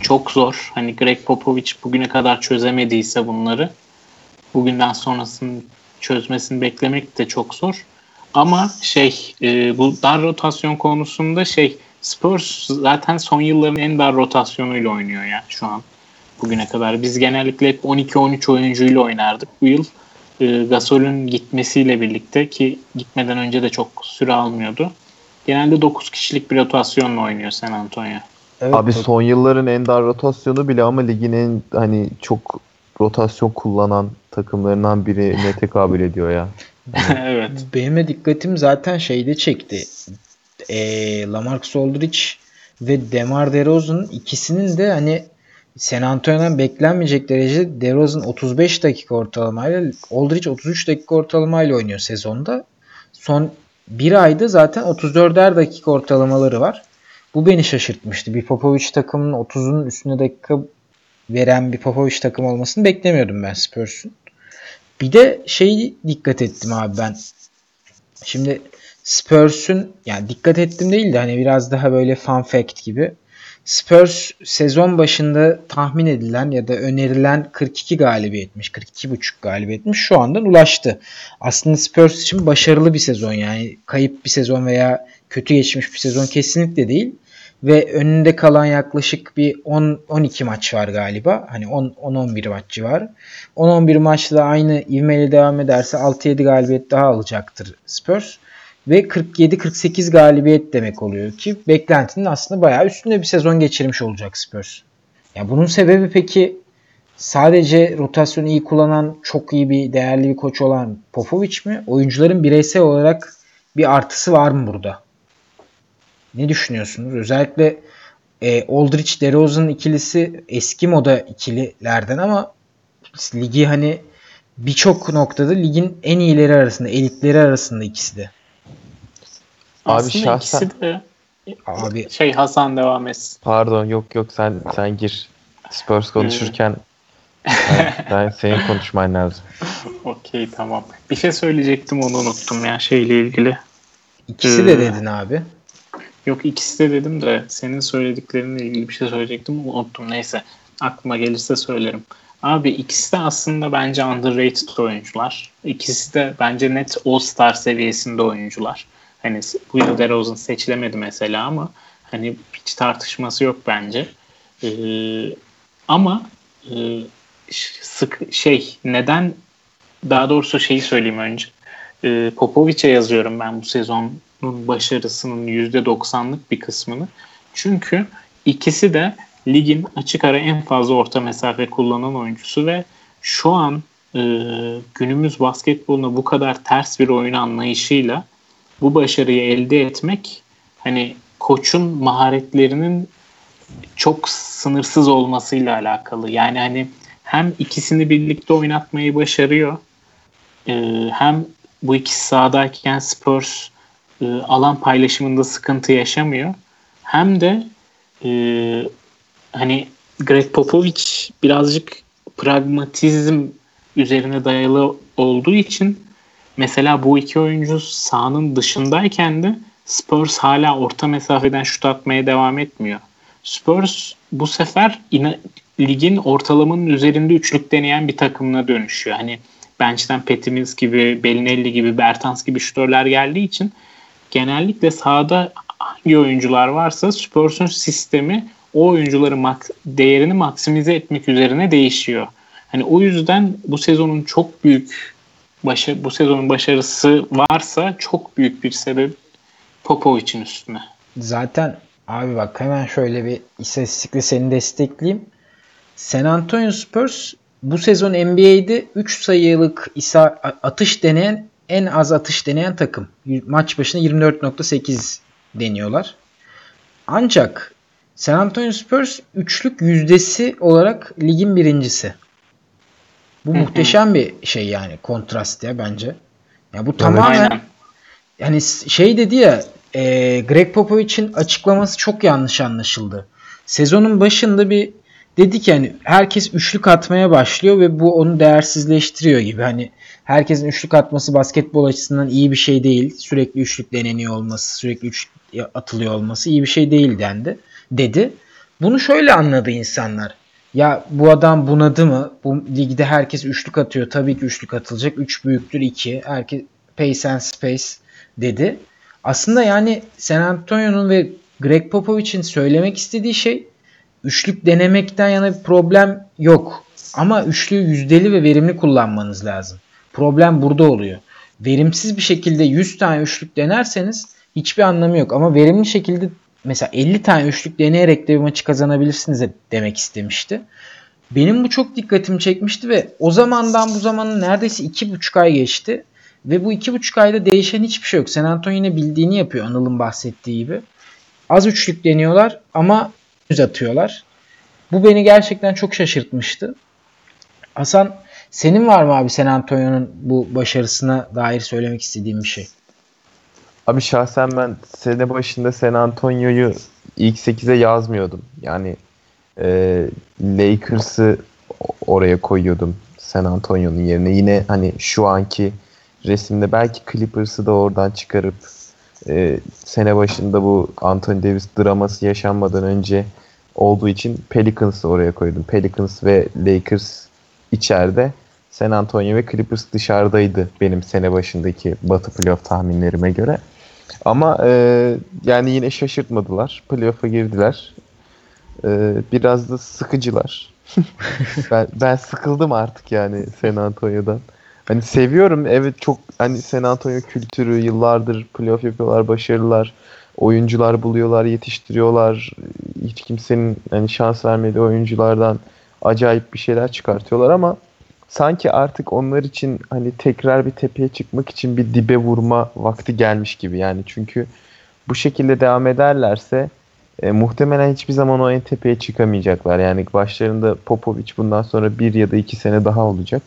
çok zor. Hani Greg Popovich bugüne kadar çözemediyse bunları bugünden sonrasını çözmesini beklemek de çok zor. Ama şey e, bu dar rotasyon konusunda şey Spurs zaten son yılların en dar rotasyonuyla oynuyor ya şu an bugüne kadar. Biz genellikle hep 12-13 oyuncuyla oynardık. Bu yıl e, Gasol'ün gitmesiyle birlikte ki gitmeden önce de çok süre almıyordu. Genelde 9 kişilik bir rotasyonla oynuyor San Antonio. Evet, Abi evet. son yılların en dar rotasyonu bile ama ligin en hani çok rotasyon kullanan takımlarından biri <laughs> ne tekabül ediyor ya. <laughs> evet. Benim de dikkatim zaten şeyde çekti e, Lamarcus Aldridge ve DeMar DeRozan ikisinin de hani San Antonio'dan beklenmeyecek derece DeRozan 35 dakika ortalamayla Aldridge 33 dakika ortalamayla oynuyor sezonda. Son bir ayda zaten 34'er dakika ortalamaları var. Bu beni şaşırtmıştı. Bir Popovic takımının 30'un üstüne dakika veren bir Popovic takım olmasını beklemiyordum ben Spurs'un. Bir de şeyi dikkat ettim abi ben. Şimdi Spurs'un yani dikkat ettim değil de hani biraz daha böyle fun fact gibi. Spurs sezon başında tahmin edilen ya da önerilen 42 galibiyetmiş, 42,5 galibiyetmiş şu andan ulaştı. Aslında Spurs için başarılı bir sezon yani kayıp bir sezon veya kötü geçmiş bir sezon kesinlikle değil. Ve önünde kalan yaklaşık bir 10-12 maç var galiba. Hani 10-11 maç civarı. 10-11 maçla aynı ivmeyle devam ederse 6-7 galibiyet daha alacaktır Spurs. Ve 47-48 galibiyet demek oluyor ki beklentinin aslında bayağı üstünde bir sezon geçirmiş olacak Spurs. Ya bunun sebebi peki sadece rotasyonu iyi kullanan çok iyi bir değerli bir koç olan Popovic mi? Oyuncuların bireysel olarak bir artısı var mı burada? Ne düşünüyorsunuz? Özellikle e, Aldrich DeRozan ikilisi eski moda ikililerden ama ligi hani birçok noktada ligin en iyileri arasında, elitleri arasında ikisi de. Abi Aslında şahsen... ikisi de Abi şey Hasan devam etsin. Pardon yok yok sen sen gir. Spurs konuşurken ben, <laughs> ben senin konuşman lazım. Okey tamam. Bir şey söyleyecektim onu unuttum ya şeyle ilgili. İkisi de ee, dedin abi. Yok ikisi de dedim de senin söylediklerinle ilgili bir şey söyleyecektim unuttum. Neyse aklıma gelirse söylerim. Abi ikisi de aslında bence underrated oyuncular. İkisi de bence net All-Star seviyesinde oyuncular. Hani bu yıl DeRozan seçilemedi mesela ama hani hiç tartışması yok bence. Ee, ama e, sık şey neden daha doğrusu şeyi söyleyeyim önce. Ee, Popovic'e yazıyorum ben bu sezonun başarısının %90'lık bir kısmını. Çünkü ikisi de ligin açık ara en fazla orta mesafe kullanan oyuncusu ve şu an e, günümüz basketboluna bu kadar ters bir oyun anlayışıyla bu başarıyı elde etmek hani koçun maharetlerinin çok sınırsız olmasıyla alakalı. Yani hani hem ikisini birlikte oynatmayı başarıyor e, hem bu ikisi sahadayken Spurs e, alan paylaşımında sıkıntı yaşamıyor. Hem de e, hani Greg Popovich birazcık pragmatizm üzerine dayalı olduğu için mesela bu iki oyuncu sahanın dışındayken de Spurs hala orta mesafeden şut atmaya devam etmiyor. Spurs bu sefer ina, ligin ortalamanın üzerinde üçlük deneyen bir takımına dönüşüyor. Hani bench'ten Petimiz gibi, Belinelli gibi, Bertans gibi şutörler geldiği için genellikle sahada hangi oyuncular varsa Spurs'un sistemi o oyuncuların mak- değerini maksimize etmek üzerine değişiyor. Hani o yüzden bu sezonun çok büyük başa, bu sezonun başarısı varsa çok büyük bir sebep Popovic'in üstüne. Zaten abi bak hemen şöyle bir istatistikle seni destekleyeyim. San Antonio Spurs bu sezon NBA'de 3 sayılık atış deneyen en az atış deneyen takım. Maç başına 24.8 deniyorlar. Ancak San Antonio Spurs üçlük yüzdesi olarak ligin birincisi. Bu muhteşem bir şey yani kontrast ya bence. Ya bu tamamen Aynen. yani şey dedi ya e, Greg Popovich'in açıklaması çok yanlış anlaşıldı. Sezonun başında bir dedi ki hani herkes üçlük atmaya başlıyor ve bu onu değersizleştiriyor gibi. Hani herkesin üçlük atması basketbol açısından iyi bir şey değil. Sürekli üçlük deneniyor olması, sürekli üçlük atılıyor olması iyi bir şey değil dendi. Dedi. Bunu şöyle anladı insanlar. Ya bu adam bunadı mı? Bu ligde herkes üçlük atıyor. Tabii ki üçlük atılacak. Üç büyüktür iki. Herkes pace and space dedi. Aslında yani San Antonio'nun ve Greg Popovich'in söylemek istediği şey üçlük denemekten yana bir problem yok. Ama üçlüyü yüzdeli ve verimli kullanmanız lazım. Problem burada oluyor. Verimsiz bir şekilde 100 tane üçlük denerseniz hiçbir anlamı yok. Ama verimli şekilde mesela 50 tane üçlük deneyerek de bir maçı kazanabilirsiniz de demek istemişti. Benim bu çok dikkatimi çekmişti ve o zamandan bu zamanın neredeyse 2,5 ay geçti. Ve bu 2,5 ayda değişen hiçbir şey yok. San Antonio yine bildiğini yapıyor Anıl'ın bahsettiği gibi. Az üçlük deniyorlar ama yüz atıyorlar. Bu beni gerçekten çok şaşırtmıştı. Hasan senin var mı abi San Antonio'nun bu başarısına dair söylemek istediğin bir şey? Abi şahsen ben sene başında San Antonio'yu ilk 8'e yazmıyordum. Yani e, Lakers'ı oraya koyuyordum San Antonio'nun yerine. Yine hani şu anki resimde belki Clippers'ı da oradan çıkarıp e, sene başında bu Anthony Davis draması yaşanmadan önce olduğu için Pelicans'ı oraya koydum. Pelicans ve Lakers içeride. San Antonio ve Clippers dışarıdaydı benim sene başındaki Batı playoff tahminlerime göre. Ama e, yani yine şaşırtmadılar. Playoff'a girdiler. E, biraz da sıkıcılar. <laughs> ben, ben sıkıldım artık yani San Antonio'dan. Hani seviyorum evet çok hani San Antonio kültürü yıllardır playoff yapıyorlar başarılılar. Oyuncular buluyorlar, yetiştiriyorlar. Hiç kimsenin hani şans vermediği oyunculardan acayip bir şeyler çıkartıyorlar ama sanki artık onlar için hani tekrar bir tepeye çıkmak için bir dibe vurma vakti gelmiş gibi yani çünkü bu şekilde devam ederlerse e, muhtemelen hiçbir zaman o en tepeye çıkamayacaklar. Yani başlarında Popovic bundan sonra bir ya da iki sene daha olacak.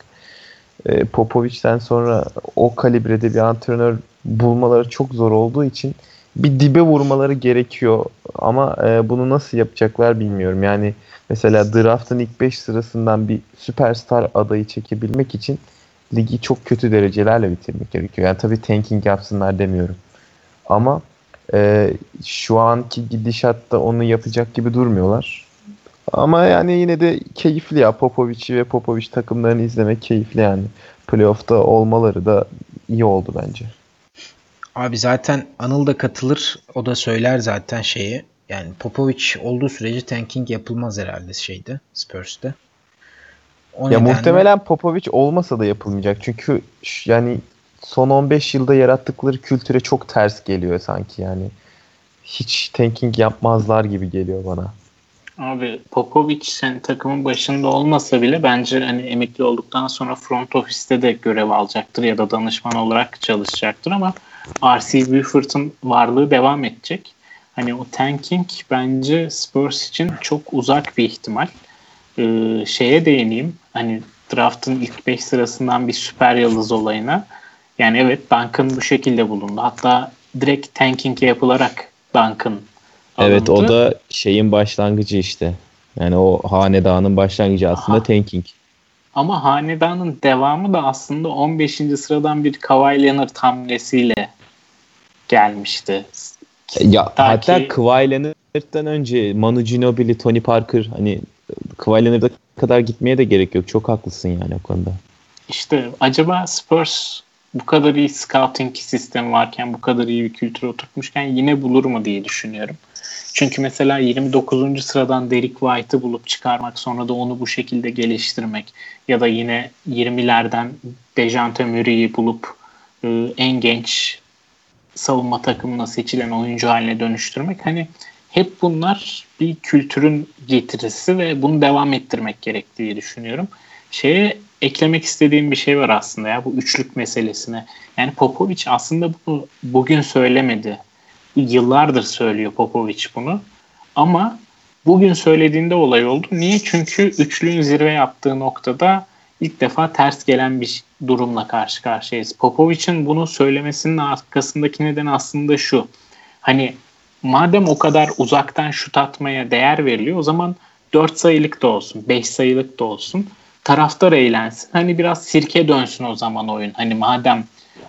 E, Popovic'ten sonra o kalibrede bir antrenör bulmaları çok zor olduğu için bir dibe vurmaları gerekiyor. Ama e, bunu nasıl yapacaklar bilmiyorum. Yani mesela draft'ın ilk 5 sırasından bir süperstar adayı çekebilmek için ligi çok kötü derecelerle bitirmek gerekiyor. Yani tabii tanking yapsınlar demiyorum. Ama e, şu anki gidişatta onu yapacak gibi durmuyorlar. Ama yani yine de keyifli ya Popovic'i ve Popovic takımlarını izlemek keyifli yani. Playoff'ta olmaları da iyi oldu bence. Abi zaten Anıl da katılır. O da söyler zaten şeyi. Yani Popovic olduğu sürece tanking yapılmaz herhalde şeyde Spurs'te. O ya nedenle... muhtemelen Popovic olmasa da yapılmayacak. Çünkü yani son 15 yılda yarattıkları kültüre çok ters geliyor sanki yani. Hiç tanking yapmazlar gibi geliyor bana. Abi Popovic sen takımın başında olmasa bile bence hani emekli olduktan sonra front ofiste de görev alacaktır ya da danışman olarak çalışacaktır ama R.C. Buford'un varlığı devam edecek. Hani o tanking bence Spurs için çok uzak bir ihtimal. Ee, şeye değineyim. Hani draft'ın ilk 5 sırasından bir süper yıldız olayına. Yani evet Duncan bu şekilde bulundu. Hatta direkt tanking yapılarak Duncan Evet o da şeyin başlangıcı işte. Yani o hanedanın başlangıcı aslında Aha. tanking. Ama hanedanın devamı da aslında 15. sıradan bir Kawhi Leonard hamlesiyle gelmişti. Ya Ta hatta ki... Kawhi Leonard'dan önce Manu Ginobili, Tony Parker hani Kawhi Leonard'a kadar gitmeye de gerek yok. Çok haklısın yani o konuda. İşte acaba Spurs bu kadar iyi scouting sistemi varken, bu kadar iyi bir kültür oturtmuşken yine bulur mu diye düşünüyorum. Çünkü mesela 29. sıradan Derek White'ı bulup çıkarmak sonra da onu bu şekilde geliştirmek ya da yine 20'lerden Dejante Murray'i bulup e, en genç savunma takımına seçilen oyuncu haline dönüştürmek hani hep bunlar bir kültürün getirisi ve bunu devam ettirmek gerektiği düşünüyorum. Şeye eklemek istediğim bir şey var aslında ya bu üçlük meselesine. Yani Popovic aslında bunu bugün söylemedi yıllardır söylüyor Popovic bunu. Ama bugün söylediğinde olay oldu. Niye? Çünkü üçlüğün zirve yaptığı noktada ilk defa ters gelen bir durumla karşı karşıyayız. Popovic'in bunu söylemesinin arkasındaki neden aslında şu. Hani madem o kadar uzaktan şut atmaya değer veriliyor o zaman 4 sayılık da olsun, 5 sayılık da olsun. Taraftar eğlensin. Hani biraz sirke dönsün o zaman oyun. Hani madem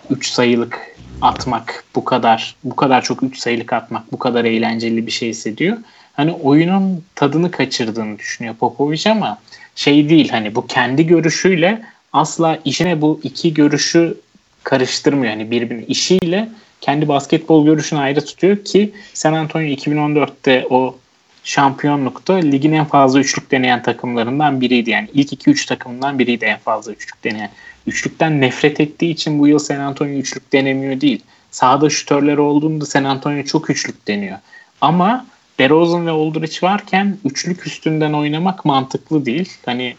3 sayılık atmak bu kadar bu kadar çok üç sayılık atmak bu kadar eğlenceli bir şey hissediyor. Hani oyunun tadını kaçırdığını düşünüyor Popovic ama şey değil hani bu kendi görüşüyle asla işine bu iki görüşü karıştırmıyor. Hani birbirine işiyle kendi basketbol görüşünü ayrı tutuyor ki San Antonio 2014'te o şampiyonlukta ligin en fazla üçlük deneyen takımlarından biriydi. Yani ilk 2-3 takımından biriydi en fazla üçlük deneyen üçlükten nefret ettiği için bu yıl San Antonio üçlük denemiyor değil. Sahada şütörleri olduğunda San Antonio çok üçlük deniyor. Ama DeRozan ve Aldridge varken üçlük üstünden oynamak mantıklı değil. Hani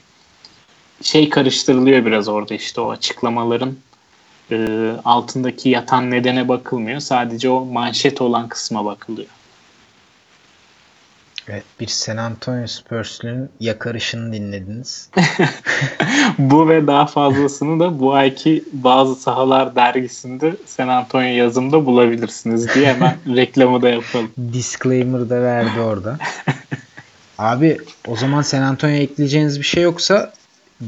şey karıştırılıyor biraz orada işte o açıklamaların e, altındaki yatan nedene bakılmıyor. Sadece o manşet olan kısma bakılıyor. Evet, bir San Antonio Spurs'ün yakarışını dinlediniz. <laughs> bu ve daha fazlasını da bu ayki Bazı Sahalar dergisinde San Antonio yazımda bulabilirsiniz diye hemen <laughs> reklamı da yapalım. Disclaimer da verdi orada. Abi o zaman San Antonio'ya ekleyeceğiniz bir şey yoksa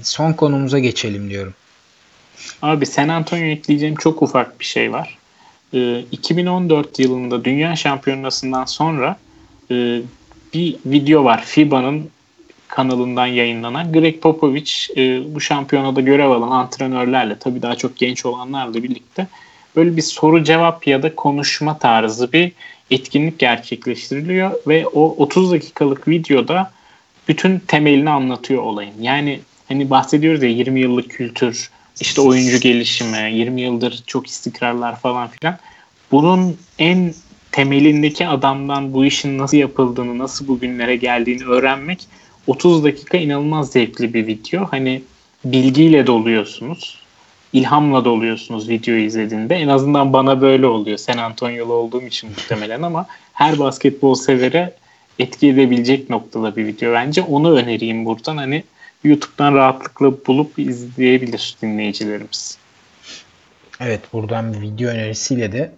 son konumuza geçelim diyorum. Abi San Antonio'ya ekleyeceğim çok ufak bir şey var. Ee, 2014 yılında Dünya Şampiyonası'ndan sonra e, bir video var FIBA'nın kanalından yayınlanan. Greg Popovich e, bu şampiyonada görev alan antrenörlerle tabii daha çok genç olanlarla birlikte böyle bir soru cevap ya da konuşma tarzı bir etkinlik gerçekleştiriliyor ve o 30 dakikalık videoda bütün temelini anlatıyor olayın. Yani hani bahsediyoruz ya 20 yıllık kültür, işte oyuncu gelişimi, 20 yıldır çok istikrarlar falan filan. Bunun en temelindeki adamdan bu işin nasıl yapıldığını, nasıl bugünlere geldiğini öğrenmek 30 dakika inanılmaz zevkli bir video. Hani bilgiyle doluyorsunuz. ilhamla doluyorsunuz videoyu izlediğinde. En azından bana böyle oluyor. San Antonio'lu olduğum için muhtemelen ama her basketbol severe etki edebilecek noktada bir video bence. Onu önereyim buradan. Hani YouTube'dan rahatlıkla bulup izleyebilir dinleyicilerimiz. Evet buradan video önerisiyle de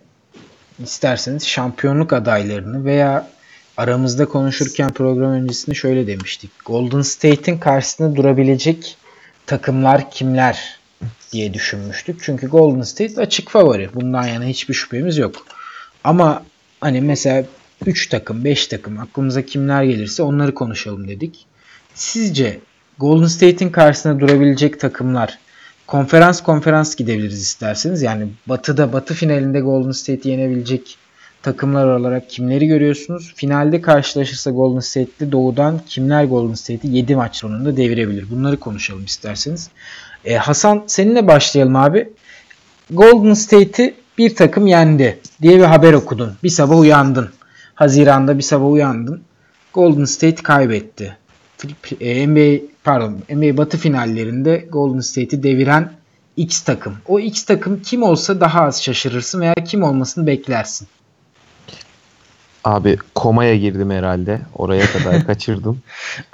isterseniz şampiyonluk adaylarını veya aramızda konuşurken program öncesinde şöyle demiştik. Golden State'in karşısında durabilecek takımlar kimler diye düşünmüştük. Çünkü Golden State açık favori. Bundan yana hiçbir şüphemiz yok. Ama hani mesela 3 takım, 5 takım aklımıza kimler gelirse onları konuşalım dedik. Sizce Golden State'in karşısında durabilecek takımlar konferans konferans gidebiliriz isterseniz. Yani batıda batı finalinde Golden State'i yenebilecek takımlar olarak kimleri görüyorsunuz? Finalde karşılaşırsa Golden State'li doğudan kimler Golden State'i 7 maç sonunda devirebilir? Bunları konuşalım isterseniz. Ee, Hasan seninle başlayalım abi. Golden State'i bir takım yendi diye bir haber okudun. Bir sabah uyandın. Haziranda bir sabah uyandın. Golden State kaybetti. NBA pardon NBA Batı finallerinde Golden State'i deviren X takım. O X takım kim olsa daha az şaşırırsın veya kim olmasını beklersin. Abi komaya girdim herhalde. Oraya kadar <laughs> kaçırdım.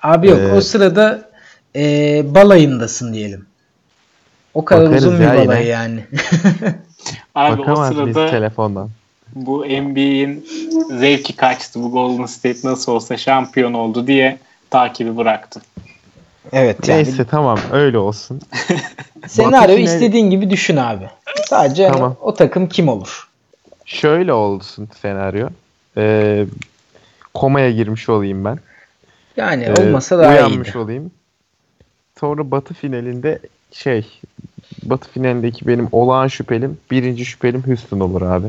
Abi yok ee, o sırada e, balayındasın diyelim. O kadar uzun bir balayı yani. <laughs> Abi Bakamaz o sırada telefondan. Bu NBA'in zevki kaçtı. Bu Golden State nasıl olsa şampiyon oldu diye takibi bıraktım. Evet yani. Neyse tamam öyle olsun. <laughs> Senaryo istediğin gibi düşün abi. Sadece tamam. o takım kim olur? Şöyle olsun senaryo. Ee, komaya girmiş olayım ben. Yani ee, olmasa daha uyanmış iyiydi. olayım. Sonra Batı finalinde şey Batı finalindeki benim olağan şüphelim birinci şüphelim Houston olur abi.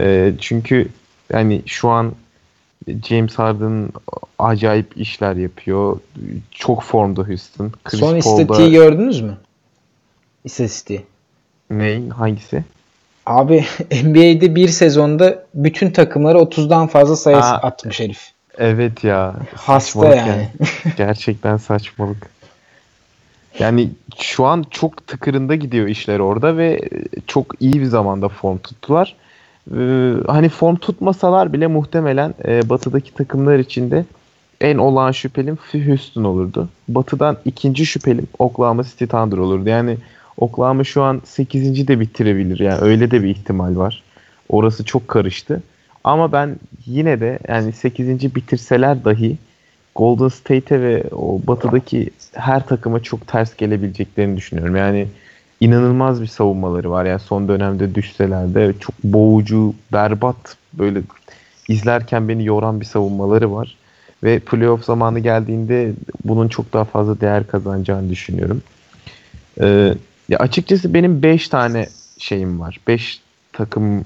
Ee, çünkü yani şu an James Harden acayip işler yapıyor. Çok formda Houston. Chris Son istatistiği gördünüz mü? İstatistiği. Neyin? Hangisi? Abi <laughs> NBA'de bir sezonda bütün takımları 30'dan fazla sayı Aa, atmış herif. Evet ya. Hasta yani. yani. <laughs> Gerçekten saçmalık. Yani şu an çok tıkırında gidiyor işler orada ve çok iyi bir zamanda form tuttular. Ee, hani form tutmasalar bile muhtemelen e, batıdaki takımlar içinde en olağan şüphelim Houston olurdu. Batıdan ikinci şüphelim Oklahoma City Thunder olurdu. Yani Oklahoma şu an 8. de bitirebilir. Yani öyle de bir ihtimal var. Orası çok karıştı. Ama ben yine de yani 8. bitirseler dahi Golden State'e ve o batıdaki her takıma çok ters gelebileceklerini düşünüyorum. Yani inanılmaz bir savunmaları var. Yani son dönemde düşseler de çok boğucu, berbat böyle izlerken beni yoran bir savunmaları var. Ve playoff zamanı geldiğinde bunun çok daha fazla değer kazanacağını düşünüyorum. Ee, ya açıkçası benim 5 tane şeyim var. 5 takım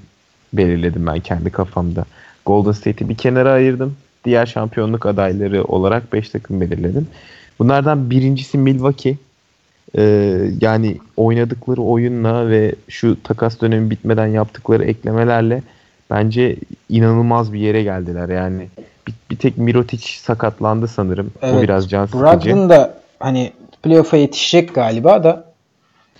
belirledim ben kendi kafamda. Golden State'i bir kenara ayırdım. Diğer şampiyonluk adayları olarak 5 takım belirledim. Bunlardan birincisi Milwaukee. Ee, yani oynadıkları oyunla ve şu takas dönemi bitmeden yaptıkları eklemelerle bence inanılmaz bir yere geldiler. Yani bir, bir tek Mirotic sakatlandı sanırım. Evet. O biraz can sıkıcı. Brogdon da hani playoff'a yetişecek galiba da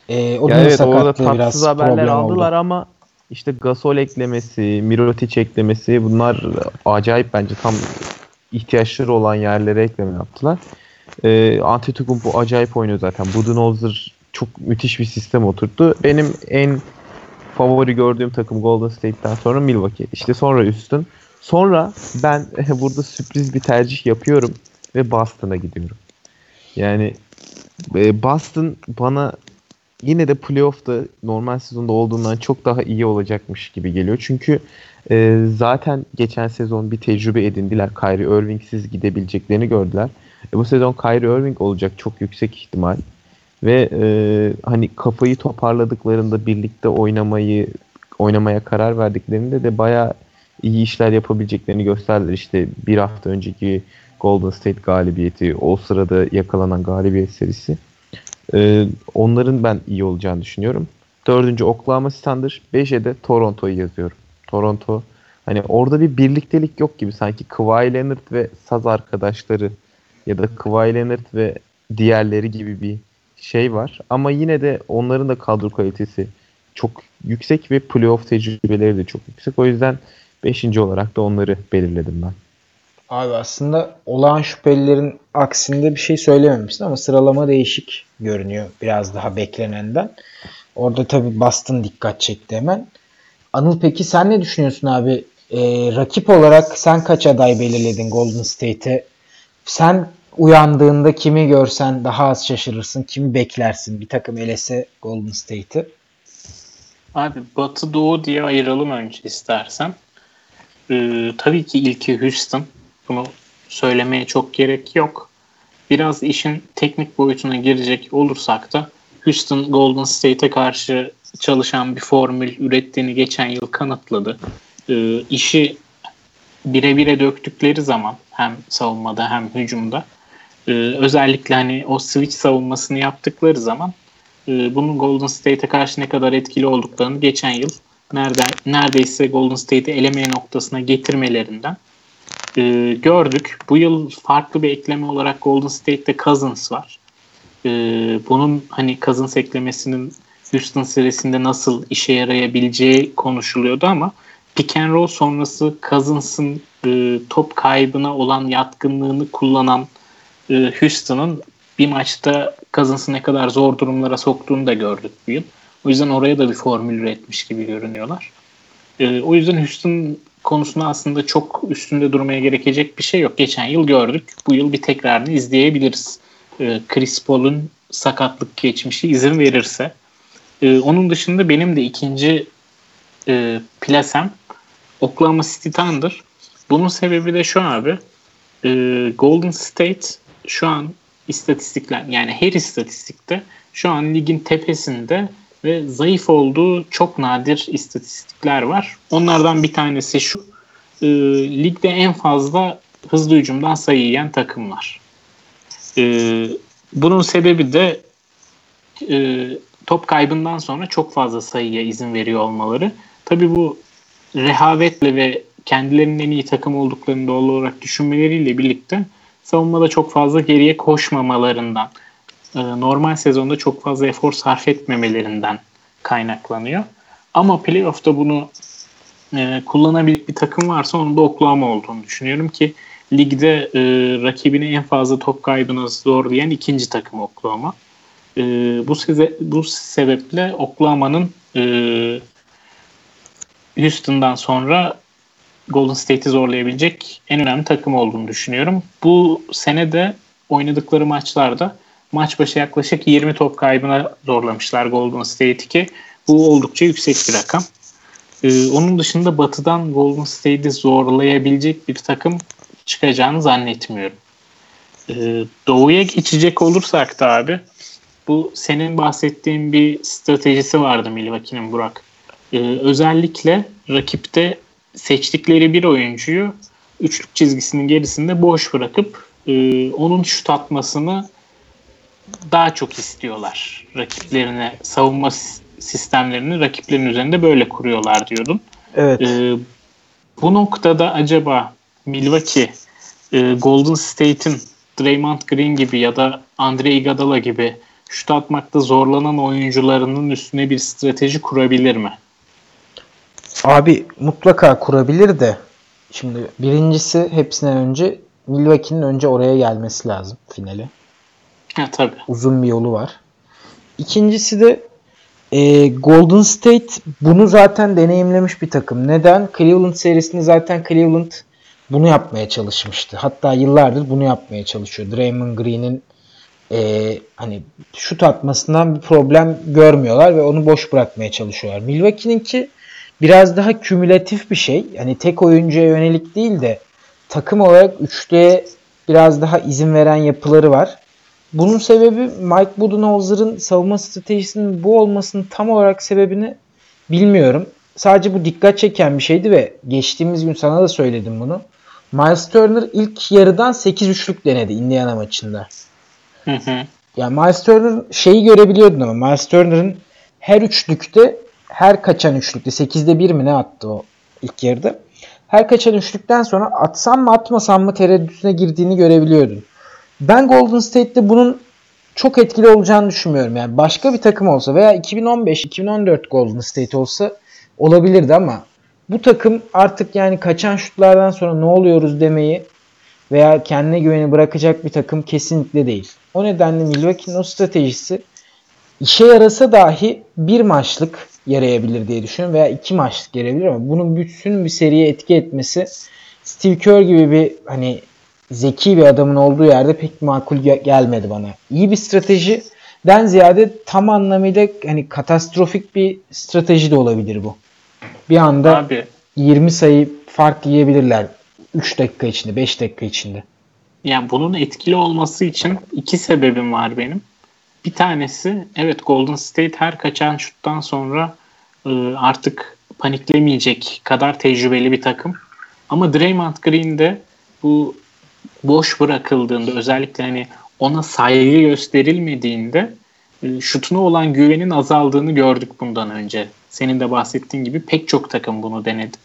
e, o ya evet orada tatsız haberler aldılar oldu. ama işte Gasol eklemesi, Mirotic eklemesi bunlar acayip bence tam ihtiyaçları olan yerlere ekleme yaptılar. E, Antetokounmpo acayip oynuyor zaten. Budenholzer çok müthiş bir sistem oturttu. Benim en favori gördüğüm takım Golden State'ten sonra Milwaukee. İşte sonra Houston. Sonra ben <laughs> burada sürpriz bir tercih yapıyorum ve Boston'a gidiyorum. Yani e, Boston bana yine de playoff'ta normal sezonda olduğundan çok daha iyi olacakmış gibi geliyor. Çünkü e, zaten geçen sezon bir tecrübe edindiler. Kyrie Irving'siz gidebileceklerini gördüler. E, bu sezon Kyrie Irving olacak çok yüksek ihtimal. Ve e, hani kafayı toparladıklarında birlikte oynamayı oynamaya karar verdiklerinde de bayağı iyi işler yapabileceklerini gösterdiler. İşte bir hafta önceki Golden State galibiyeti, o sırada yakalanan galibiyet serisi. Ee, onların ben iyi olacağını düşünüyorum. Dördüncü Oklahoma Thunder. Beşe de Toronto'yu yazıyorum. Toronto hani orada bir birliktelik yok gibi. Sanki Kawhi Leonard ve saz arkadaşları ya da Kawhi Leonard ve diğerleri gibi bir şey var. Ama yine de onların da kadro kalitesi çok yüksek ve playoff tecrübeleri de çok yüksek. O yüzden 5. olarak da onları belirledim ben. Abi aslında olağan şüphelilerin aksinde bir şey söylememişsin ama sıralama değişik görünüyor biraz daha beklenenden. Orada tabii Boston dikkat çekti hemen. Anıl peki sen ne düşünüyorsun abi? Ee, rakip olarak sen kaç aday belirledin Golden State'e? Sen uyandığında kimi görsen daha az şaşırırsın, kimi beklersin bir takım elese Golden State'i? Abi Batı Doğu diye ayıralım önce istersen. Ee, tabii ki ilki Houston. Bunu söylemeye çok gerek yok. Biraz işin teknik boyutuna girecek olursak da Houston Golden State'e karşı çalışan bir formül ürettiğini geçen yıl kanıtladı. Ee, işi bire bire döktükleri zaman hem savunmada hem hücumda e, özellikle hani o switch savunmasını yaptıkları zaman e, bunun Golden State'e karşı ne kadar etkili olduklarını geçen yıl nerede, neredeyse Golden State'i eleme noktasına getirmelerinden e, gördük. Bu yıl farklı bir ekleme olarak Golden State'te Cousins var. E, bunun hani Cousins eklemesinin Houston serisinde nasıl işe yarayabileceği konuşuluyordu ama pick and roll sonrası Cousins'ın e, top kaybına olan yatkınlığını kullanan e, Houston'ın bir maçta Cousins'ı ne kadar zor durumlara soktuğunu da gördük bu yıl. O yüzden oraya da bir formül üretmiş gibi görünüyorlar. E, o yüzden Houston konusunda aslında çok üstünde durmaya gerekecek bir şey yok. Geçen yıl gördük. Bu yıl bir tekrarını izleyebiliriz. E, Chris Paul'un sakatlık geçmişi izin verirse. E, onun dışında benim de ikinci plasem Oklahoma City Thunder. Bunun sebebi de şu abi. Golden State şu an istatistikler yani her istatistikte şu an ligin tepesinde ve zayıf olduğu çok nadir istatistikler var. Onlardan bir tanesi şu. E, ligde en fazla hızlı hücumdan sayı yiyen takımlar. E, bunun sebebi de e, top kaybından sonra çok fazla sayıya izin veriyor olmaları. Tabi bu rehavetle ve kendilerinin en iyi takım olduklarını doğal olarak düşünmeleriyle birlikte savunmada çok fazla geriye koşmamalarından e, normal sezonda çok fazla efor sarf etmemelerinden kaynaklanıyor. Ama playoff'ta bunu e, kullanabilecek bir takım varsa onun da Oklahoma olduğunu düşünüyorum ki ligde e, rakibini en fazla top kaybına zorlayan ikinci takım Oklahoma. E, bu, seze, bu sebeple Oklahoma'nın e, Houston'dan sonra Golden State'i zorlayabilecek en önemli takım olduğunu düşünüyorum. Bu sene de oynadıkları maçlarda maç başı yaklaşık 20 top kaybına zorlamışlar Golden State'i ki bu oldukça yüksek bir rakam. Ee, onun dışında batıdan Golden State'i zorlayabilecek bir takım çıkacağını zannetmiyorum. Ee, doğuya geçecek olursak da abi bu senin bahsettiğin bir stratejisi vardı Milwaukee'nin Burak. Ee, özellikle rakipte seçtikleri bir oyuncuyu üçlük çizgisinin gerisinde boş bırakıp e, onun şut atmasını daha çok istiyorlar. Rakiplerine savunma sistemlerini rakiplerin üzerinde böyle kuruyorlar diyordun. Evet. E, bu noktada acaba Milwaukee e, Golden State'in Draymond Green gibi ya da Andre Iguodala gibi şut atmakta zorlanan oyuncularının üstüne bir strateji kurabilir mi? Abi mutlaka kurabilir de şimdi birincisi hepsinden önce Milwaukee'nin önce oraya gelmesi lazım finale. Ha tabii. Uzun bir yolu var. İkincisi de e, Golden State bunu zaten deneyimlemiş bir takım. Neden? Cleveland serisinde zaten Cleveland bunu yapmaya çalışmıştı. Hatta yıllardır bunu yapmaya çalışıyor. Draymond Green'in e, hani şut atmasından bir problem görmüyorlar ve onu boş bırakmaya çalışıyorlar. Milwaukee'ninki biraz daha kümülatif bir şey. Yani tek oyuncuya yönelik değil de takım olarak üçlüye biraz daha izin veren yapıları var. Bunun sebebi Mike Budenholzer'ın savunma stratejisinin bu olmasının tam olarak sebebini bilmiyorum. Sadece bu dikkat çeken bir şeydi ve geçtiğimiz gün sana da söyledim bunu. Miles Turner ilk yarıdan 8 üçlük denedi Indiana maçında. Hı hı. Yani Miles Turner şeyi görebiliyordun ama Miles Turner'ın her üçlükte her kaçan üçlükte 8'de 1 mi ne attı o ilk yarıda. Her kaçan üçlükten sonra atsam mı atmasam mı tereddütüne girdiğini görebiliyordun. Ben Golden State'te bunun çok etkili olacağını düşünmüyorum. Yani başka bir takım olsa veya 2015-2014 Golden State olsa olabilirdi ama bu takım artık yani kaçan şutlardan sonra ne oluyoruz demeyi veya kendine güveni bırakacak bir takım kesinlikle değil. O nedenle Milwaukee'nin o stratejisi işe yarasa dahi bir maçlık yarayabilir diye düşünüyorum veya iki maçlık yarayabilir ama bunun bütün bir seriye etki etmesi Steve Kerr gibi bir hani zeki bir adamın olduğu yerde pek makul gelmedi bana. İyi bir stratejiden ziyade tam anlamıyla hani katastrofik bir strateji de olabilir bu. Bir anda Abi, 20 sayı fark yiyebilirler 3 dakika içinde, 5 dakika içinde. Yani bunun etkili olması için iki sebebim var benim. Bir tanesi evet Golden State her kaçan şuttan sonra e, artık paniklemeyecek kadar tecrübeli bir takım. Ama Draymond Green de bu boş bırakıldığında özellikle hani ona saygı gösterilmediğinde e, şutuna olan güvenin azaldığını gördük bundan önce. Senin de bahsettiğin gibi pek çok takım bunu denedi.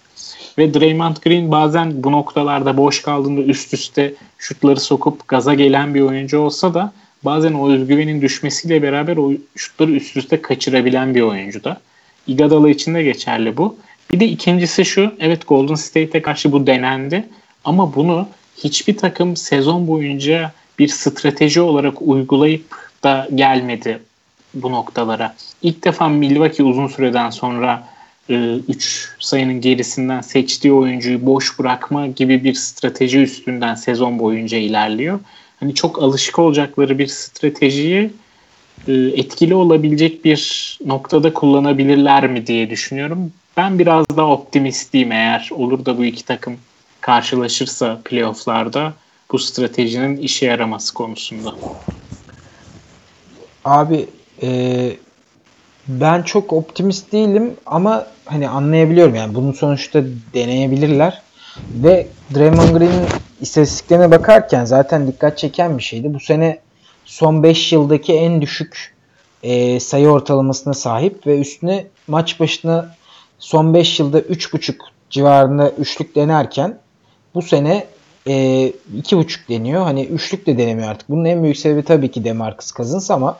Ve Draymond Green bazen bu noktalarda boş kaldığında üst üste şutları sokup gaza gelen bir oyuncu olsa da bazen o özgüvenin düşmesiyle beraber o şutları üst üste kaçırabilen bir oyuncu da. Iguodala için de geçerli bu. Bir de ikincisi şu, evet Golden State'e karşı bu denendi ama bunu hiçbir takım sezon boyunca bir strateji olarak uygulayıp da gelmedi bu noktalara. İlk defa Milwaukee uzun süreden sonra 3 e, sayının gerisinden seçtiği oyuncuyu boş bırakma gibi bir strateji üstünden sezon boyunca ilerliyor. Hani çok alışık olacakları bir stratejiyi etkili olabilecek bir noktada kullanabilirler mi diye düşünüyorum. Ben biraz daha optimistliyim eğer olur da bu iki takım karşılaşırsa playofflarda bu stratejinin işe yaraması konusunda. Abi e, ben çok optimist değilim ama hani anlayabiliyorum yani bunu sonuçta deneyebilirler. Ve Draymond Green'in istatistiklerine bakarken zaten dikkat çeken bir şeydi. Bu sene son 5 yıldaki en düşük e, sayı ortalamasına sahip ve üstüne maç başına son 5 yılda 3.5 civarında üçlük denerken bu sene e, iki buçuk deniyor. Hani üçlük de denemiyor artık. Bunun en büyük sebebi tabii ki Demarcus Cousins ama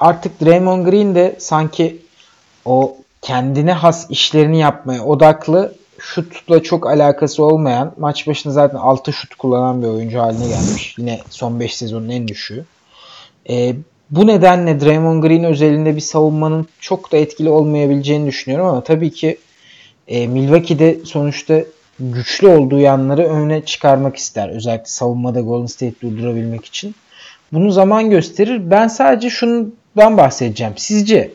artık Draymond Green de sanki o kendine has işlerini yapmaya odaklı şutla çok alakası olmayan maç başına zaten 6 şut kullanan bir oyuncu haline gelmiş. Yine son 5 sezonun en düşüğü. E, bu nedenle Draymond Green özelinde bir savunmanın çok da etkili olmayabileceğini düşünüyorum ama tabii ki e, Milwaukee'de sonuçta güçlü olduğu yanları öne çıkarmak ister. Özellikle savunmada Golden State durdurabilmek için. Bunu zaman gösterir. Ben sadece şundan bahsedeceğim. Sizce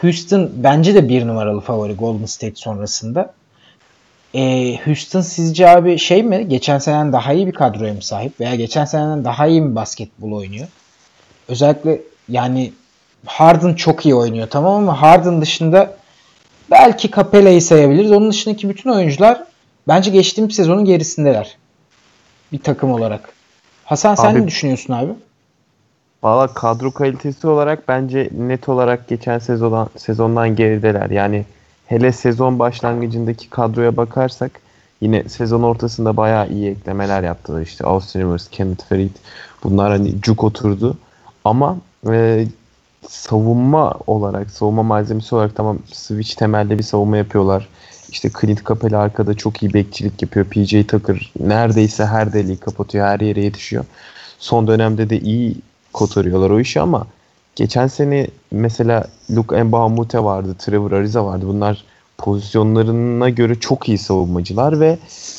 Houston bence de bir numaralı favori Golden State sonrasında. Ee, Houston sizce abi şey mi? Geçen seneden daha iyi bir kadroya mı sahip? Veya geçen seneden daha iyi mi basketbol oynuyor? Özellikle yani Harden çok iyi oynuyor tamam ama Harden dışında belki Capella'yı sayabiliriz. Onun dışındaki bütün oyuncular Bence geçtiğim sezonun gerisindeler. Bir takım olarak. Hasan sen abi, ne düşünüyorsun abi? Valla kadro kalitesi olarak bence net olarak geçen sezondan, sezondan gerideler. Yani hele sezon başlangıcındaki kadroya bakarsak yine sezon ortasında bayağı iyi eklemeler yaptılar. İşte Austin Rivers, Kenneth Farid bunlar hani cuk oturdu. Ama e, savunma olarak, savunma malzemesi olarak tamam switch temelli bir savunma yapıyorlar İşte Clint Capela arkada çok iyi bekçilik yapıyor. PJ Tucker neredeyse her deliği kapatıyor. Her yere yetişiyor. Son dönemde de iyi kotarıyorlar o işi ama geçen sene mesela Luke Mbamute vardı, Trevor Ariza vardı. Bunlar pozisyonlarına göre çok iyi savunmacılar ve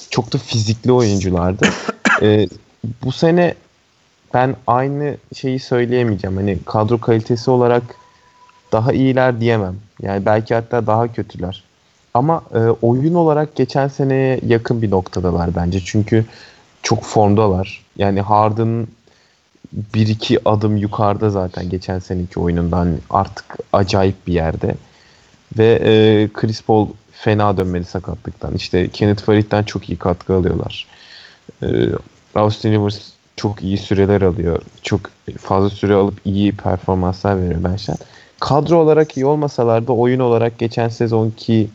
çok da fizikli oyunculardı. <coughs> ee, bu sene ben aynı şeyi söyleyemeyeceğim. Hani kadro kalitesi olarak daha iyiler diyemem. Yani belki hatta daha kötüler. Ama e, oyun olarak geçen seneye yakın bir noktadalar bence. Çünkü çok formdalar. Yani Harden bir iki adım yukarıda zaten geçen seneki oyunundan artık acayip bir yerde. Ve e, Chris Paul fena dönmedi sakatlıktan. İşte Kenneth Farid'den çok iyi katkı alıyorlar. E, Austin Rivers çok iyi süreler alıyor. Çok fazla süre alıp iyi performanslar veriyor bence. Kadro olarak iyi olmasalar da oyun olarak geçen sezonki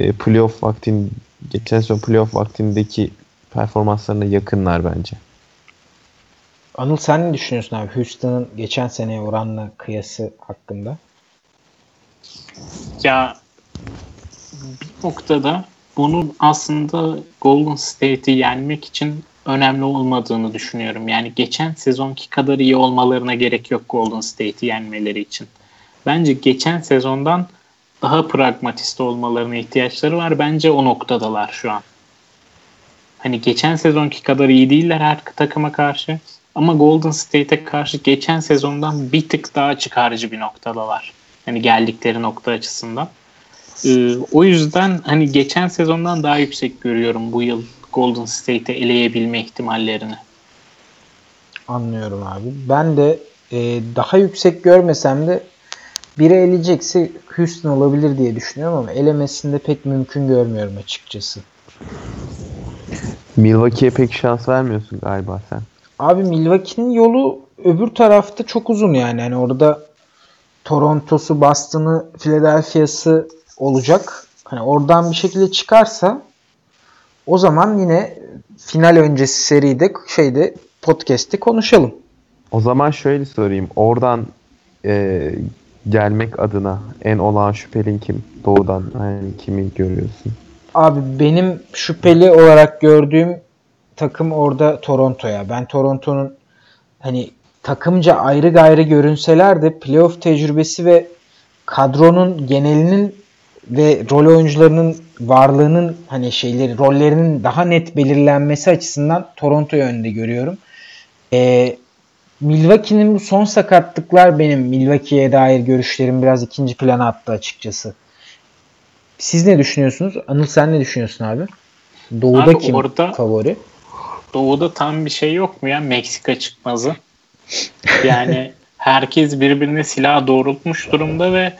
e, playoff vaktin geçen sezon playoff vaktindeki performanslarına yakınlar bence. Anıl sen ne düşünüyorsun abi Houston'ın geçen seneye oranla kıyası hakkında? Ya bir noktada bunun aslında Golden State'i yenmek için önemli olmadığını düşünüyorum. Yani geçen sezonki kadar iyi olmalarına gerek yok Golden State'i yenmeleri için. Bence geçen sezondan daha pragmatist olmalarına ihtiyaçları var. Bence o noktadalar şu an. Hani geçen sezonki kadar iyi değiller her takıma karşı. Ama Golden State'e karşı geçen sezondan bir tık daha çıkarıcı bir noktadalar. Hani geldikleri nokta açısından. Ee, o yüzden hani geçen sezondan daha yüksek görüyorum bu yıl Golden State'i eleyebilme ihtimallerini. Anlıyorum abi. Ben de e, daha yüksek görmesem de biri eleyecekse Houston olabilir diye düşünüyorum ama elemesinde pek mümkün görmüyorum açıkçası. Milwaukee'ye pek şans vermiyorsun galiba sen. Abi Milwaukee'nin yolu öbür tarafta çok uzun yani. Hani orada Toronto'su, Boston'ı, Philadelphia'sı olacak. Hani oradan bir şekilde çıkarsa o zaman yine final öncesi seride şeyde podcast'te konuşalım. O zaman şöyle sorayım. Oradan e, gelmek adına en olan şüphelin kim? Doğudan yani kimi görüyorsun? Abi benim şüpheli olarak gördüğüm takım orada Toronto'ya. Ben Toronto'nun hani takımca ayrı gayrı görünseler de playoff tecrübesi ve kadronun genelinin ve rol oyuncularının varlığının hani şeyleri rollerinin daha net belirlenmesi açısından Toronto'yu önde görüyorum. Ee, Milwaukee'nin bu son sakatlıklar benim Milwaukee'ye dair görüşlerim biraz ikinci plana attı açıkçası. Siz ne düşünüyorsunuz? Anıl sen ne düşünüyorsun abi? Doğuda abi kim orada, favori? Doğuda tam bir şey yok mu ya Meksika çıkmazı? Yani <laughs> herkes birbirine silah doğrultmuş durumda ve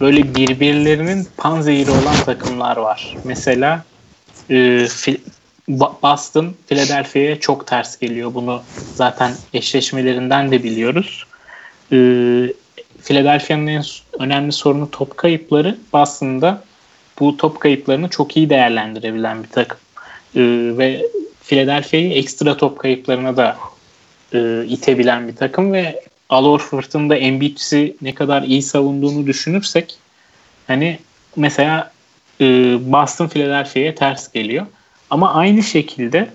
böyle birbirlerinin panzehiri olan takımlar var. Mesela e, Boston Philadelphia'ya çok ters geliyor. Bunu zaten eşleşmelerinden de biliyoruz. E, Philadelphia'nın en önemli sorunu top kayıpları. Boston'da bu top kayıplarını çok iyi değerlendirebilen bir takım. E, ve Philadelphia'yı ekstra top kayıplarına da e, itebilen bir takım ve Al Horford'un da Embiid'i ne kadar iyi savunduğunu düşünürsek hani mesela e, Boston Philadelphia'ya ters geliyor. Ama aynı şekilde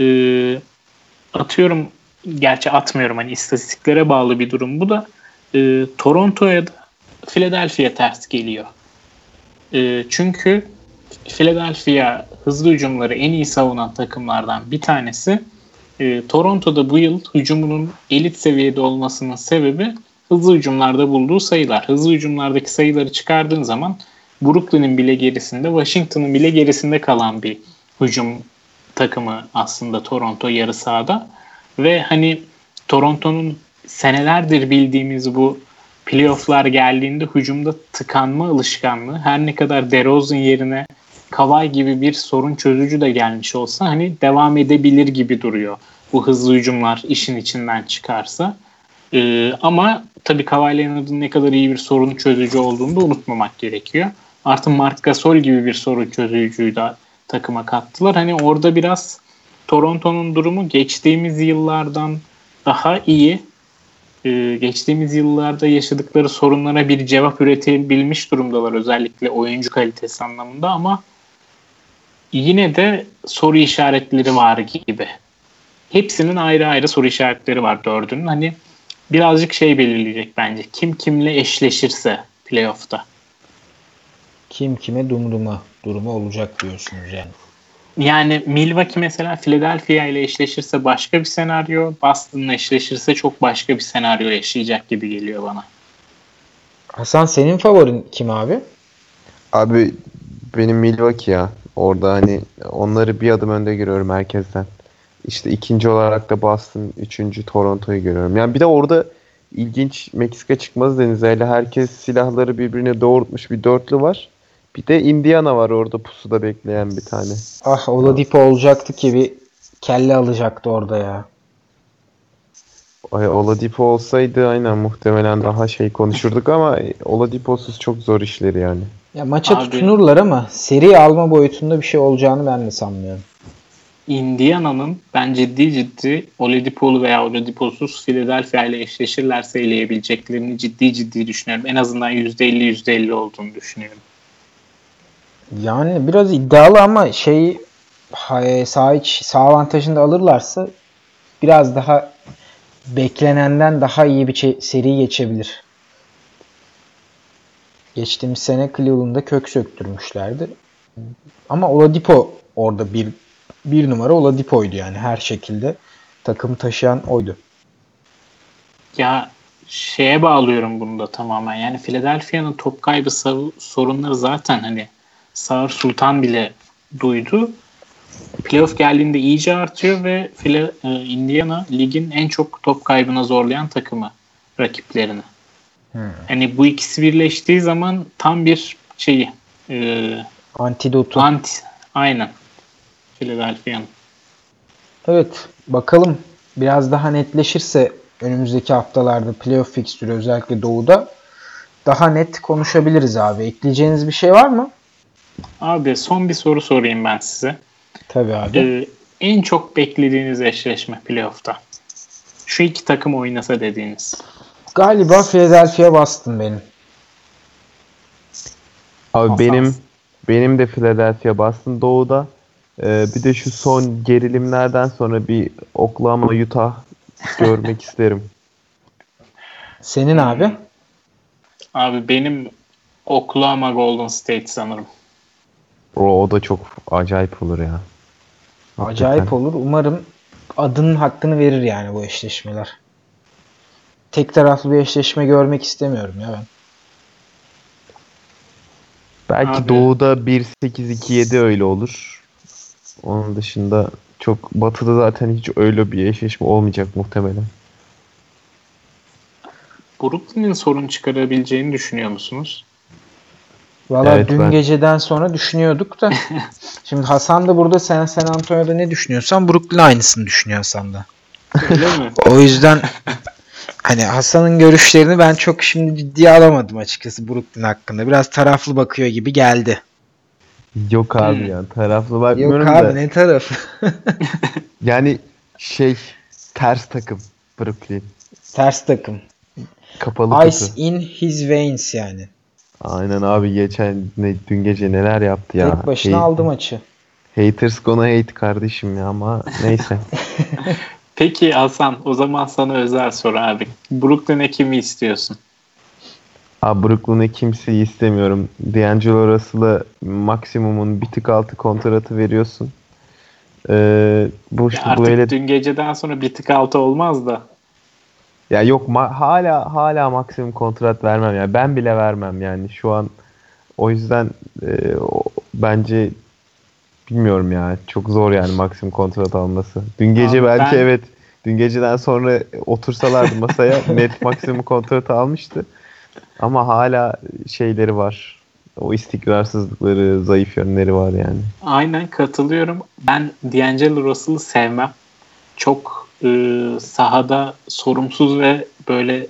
e, atıyorum gerçi atmıyorum hani istatistiklere bağlı bir durum bu da e, Toronto'ya da Philadelphia ters geliyor. E, çünkü Philadelphia hızlı hücumları en iyi savunan takımlardan bir tanesi. E, Toronto'da bu yıl hücumunun elit seviyede olmasının sebebi hızlı hücumlarda bulduğu sayılar. Hızlı hücumlardaki sayıları çıkardığın zaman Brooklyn'in bile gerisinde, Washington'ın bile gerisinde kalan bir hücum takımı aslında Toronto yarı sahada. Ve hani Toronto'nun senelerdir bildiğimiz bu playofflar geldiğinde hücumda tıkanma alışkanlığı her ne kadar DeRozan yerine Kavay gibi bir sorun çözücü de gelmiş olsa hani devam edebilir gibi duruyor. Bu hızlı hücumlar işin içinden çıkarsa. Ee, ama tabii Kawhi Leonard'ın ne kadar iyi bir sorun çözücü olduğunu da unutmamak gerekiyor. Artı Mark Gasol gibi bir sorun çözücüyü de takıma kattılar. Hani orada biraz Toronto'nun durumu geçtiğimiz yıllardan daha iyi. Ee, geçtiğimiz yıllarda yaşadıkları sorunlara bir cevap üretebilmiş durumdalar özellikle oyuncu kalitesi anlamında ama yine de soru işaretleri var gibi. Hepsinin ayrı ayrı soru işaretleri var dördünün. Hani birazcık şey belirleyecek bence. Kim kimle eşleşirse playoff'ta. Kim kime dumduma durumu olacak diyorsunuz yani. Yani Milwaukee mesela Philadelphia ile eşleşirse başka bir senaryo, Boston'la eşleşirse çok başka bir senaryo yaşayacak gibi geliyor bana. Hasan senin favorin kim abi? Abi benim Milwaukee ya. Orada hani onları bir adım önde görüyorum herkesten. İşte ikinci olarak da Boston, üçüncü Toronto'yu görüyorum. Yani bir de orada ilginç Meksika çıkmaz denizeyle herkes silahları birbirine doğrultmuş bir dörtlü var. Bir de Indiana var orada pusuda bekleyen bir tane. Ah Oladipo olacaktı ki bir kelle alacaktı orada ya. Ay, Oladipo olsaydı aynen muhtemelen daha şey konuşurduk ama Oladipo'suz çok zor işleri yani. Ya maça Abi- tutunurlar ama seri alma boyutunda bir şey olacağını ben de sanmıyorum. Indiana'nın ben ciddi ciddi Oladipo'lu veya Oladipo'suz Philadelphia ile eşleşirlerse eleyebileceklerini ciddi ciddi düşünüyorum. En azından %50 %50 olduğunu düşünüyorum. Yani biraz iddialı ama şey ha- sağ iç sağ avantajını da alırlarsa biraz daha beklenenden daha iyi bir şey- seri geçebilir. Geçtiğimiz sene Cleveland'da kök söktürmüşlerdi. Ama Oladipo orada bir bir numara Oladipo'ydu yani her şekilde takım taşıyan oydu. Ya şeye bağlıyorum bunu da tamamen. Yani Philadelphia'nın top kaybı sorunları zaten hani Sağır Sultan bile duydu. Playoff geldiğinde iyice artıyor ve e, Indiana ligin en çok top kaybına zorlayan takımı rakiplerini. Hani bu ikisi birleştiği zaman tam bir şeyi e, Antidotu. anti aynen Philadelphia'nın. Evet bakalım biraz daha netleşirse önümüzdeki haftalarda playoff fikstürü özellikle doğuda daha net konuşabiliriz abi. Ekleyeceğiniz bir şey var mı? Abi son bir soru sorayım ben size. Tabii abi. Ee, en çok beklediğiniz eşleşme playoff'ta. Şu iki takım oynasa dediğiniz. Galiba Philadelphia Boston benim. Abi benim benim de Philadelphia Boston doğuda. Ee, bir de şu son gerilimlerden sonra bir Oklahoma Utah görmek <laughs> isterim. Senin abi? Abi benim Oklahoma Golden State sanırım. O, o da çok acayip olur ya. Acayip Hakikaten. olur. Umarım adının hakkını verir yani bu eşleşmeler. Tek taraflı bir eşleşme görmek istemiyorum ya ben. Belki Abi. doğuda 1-8-2-7 öyle olur. Onun dışında çok batıda zaten hiç öyle bir eşleşme olmayacak muhtemelen. Brooklyn'in sorun çıkarabileceğini düşünüyor musunuz? Valla Evet, dün ben- geceden sonra düşünüyorduk da. <laughs> Şimdi Hasan da burada sen San Antonio'da ne düşünüyorsan Brooklyn aynısını düşünüyor Hasan da. Öyle mi? O yüzden <laughs> hani Hasan'ın görüşlerini ben çok şimdi ciddiye alamadım açıkçası Brooklyn hakkında. Biraz taraflı bakıyor gibi geldi. Yok abi Hmm. ya taraflı Yok bakmıyorum abi da. ne tarafı? <laughs> Yani şey ters takım Brooklyn. Ters takım. Kapalı Ice kutu. in his veins yani. Aynen abi geçen ne, dün gece neler yaptı ya. Tek başına Hate- aldı maçı. Haters gonna hate kardeşim ya ama neyse. <laughs> Peki Hasan o zaman sana özel soru abi. Brooklyn'e kimi istiyorsun? Abi Brooklyn'e kimseyi istemiyorum. D'Angelo Russell'a maksimumun bir tık altı kontratı veriyorsun. Ee, bu işte artık böyle dün geceden sonra bir tık altı olmaz da. ya yok ma- hala hala maksimum kontrat vermem ya. Ben bile vermem yani şu an. O yüzden e, o- bence bilmiyorum ya. Çok zor yani maksimum kontrat alması. Dün gece Abi belki ben- evet dün geceden sonra otursalardı masaya <laughs> net maksimum kontrat almıştı. Ama hala şeyleri var. O istikrarsızlıkları, zayıf yönleri var yani. Aynen katılıyorum. Ben D'Angelo Russell'ı sevmem. Çok e, sahada sorumsuz ve böyle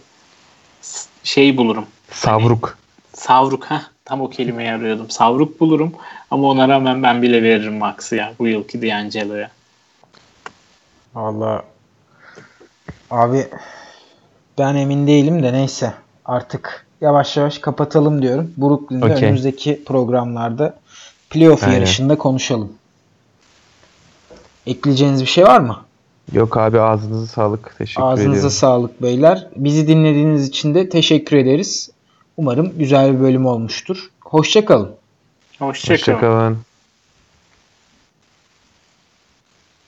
şey bulurum. Savruk. Savruk ha tam o kelimeyi arıyordum. Savruk bulurum ama ona rağmen ben bile veririm Max'ı ya bu yılki D'Angelo'ya. Valla abi ben emin değilim de neyse artık yavaş yavaş kapatalım diyorum. Brooklyn'de Okey. önümüzdeki programlarda playoff Aynen. yarışında konuşalım. Ekleyeceğiniz bir şey var mı? Yok abi ağzınıza sağlık. Teşekkür Ağzınıza ediyorum. sağlık beyler. Bizi dinlediğiniz için de teşekkür ederiz. Umarım güzel bir bölüm olmuştur. Hoşçakalın. Hoşçakalın. Hoşçakalın.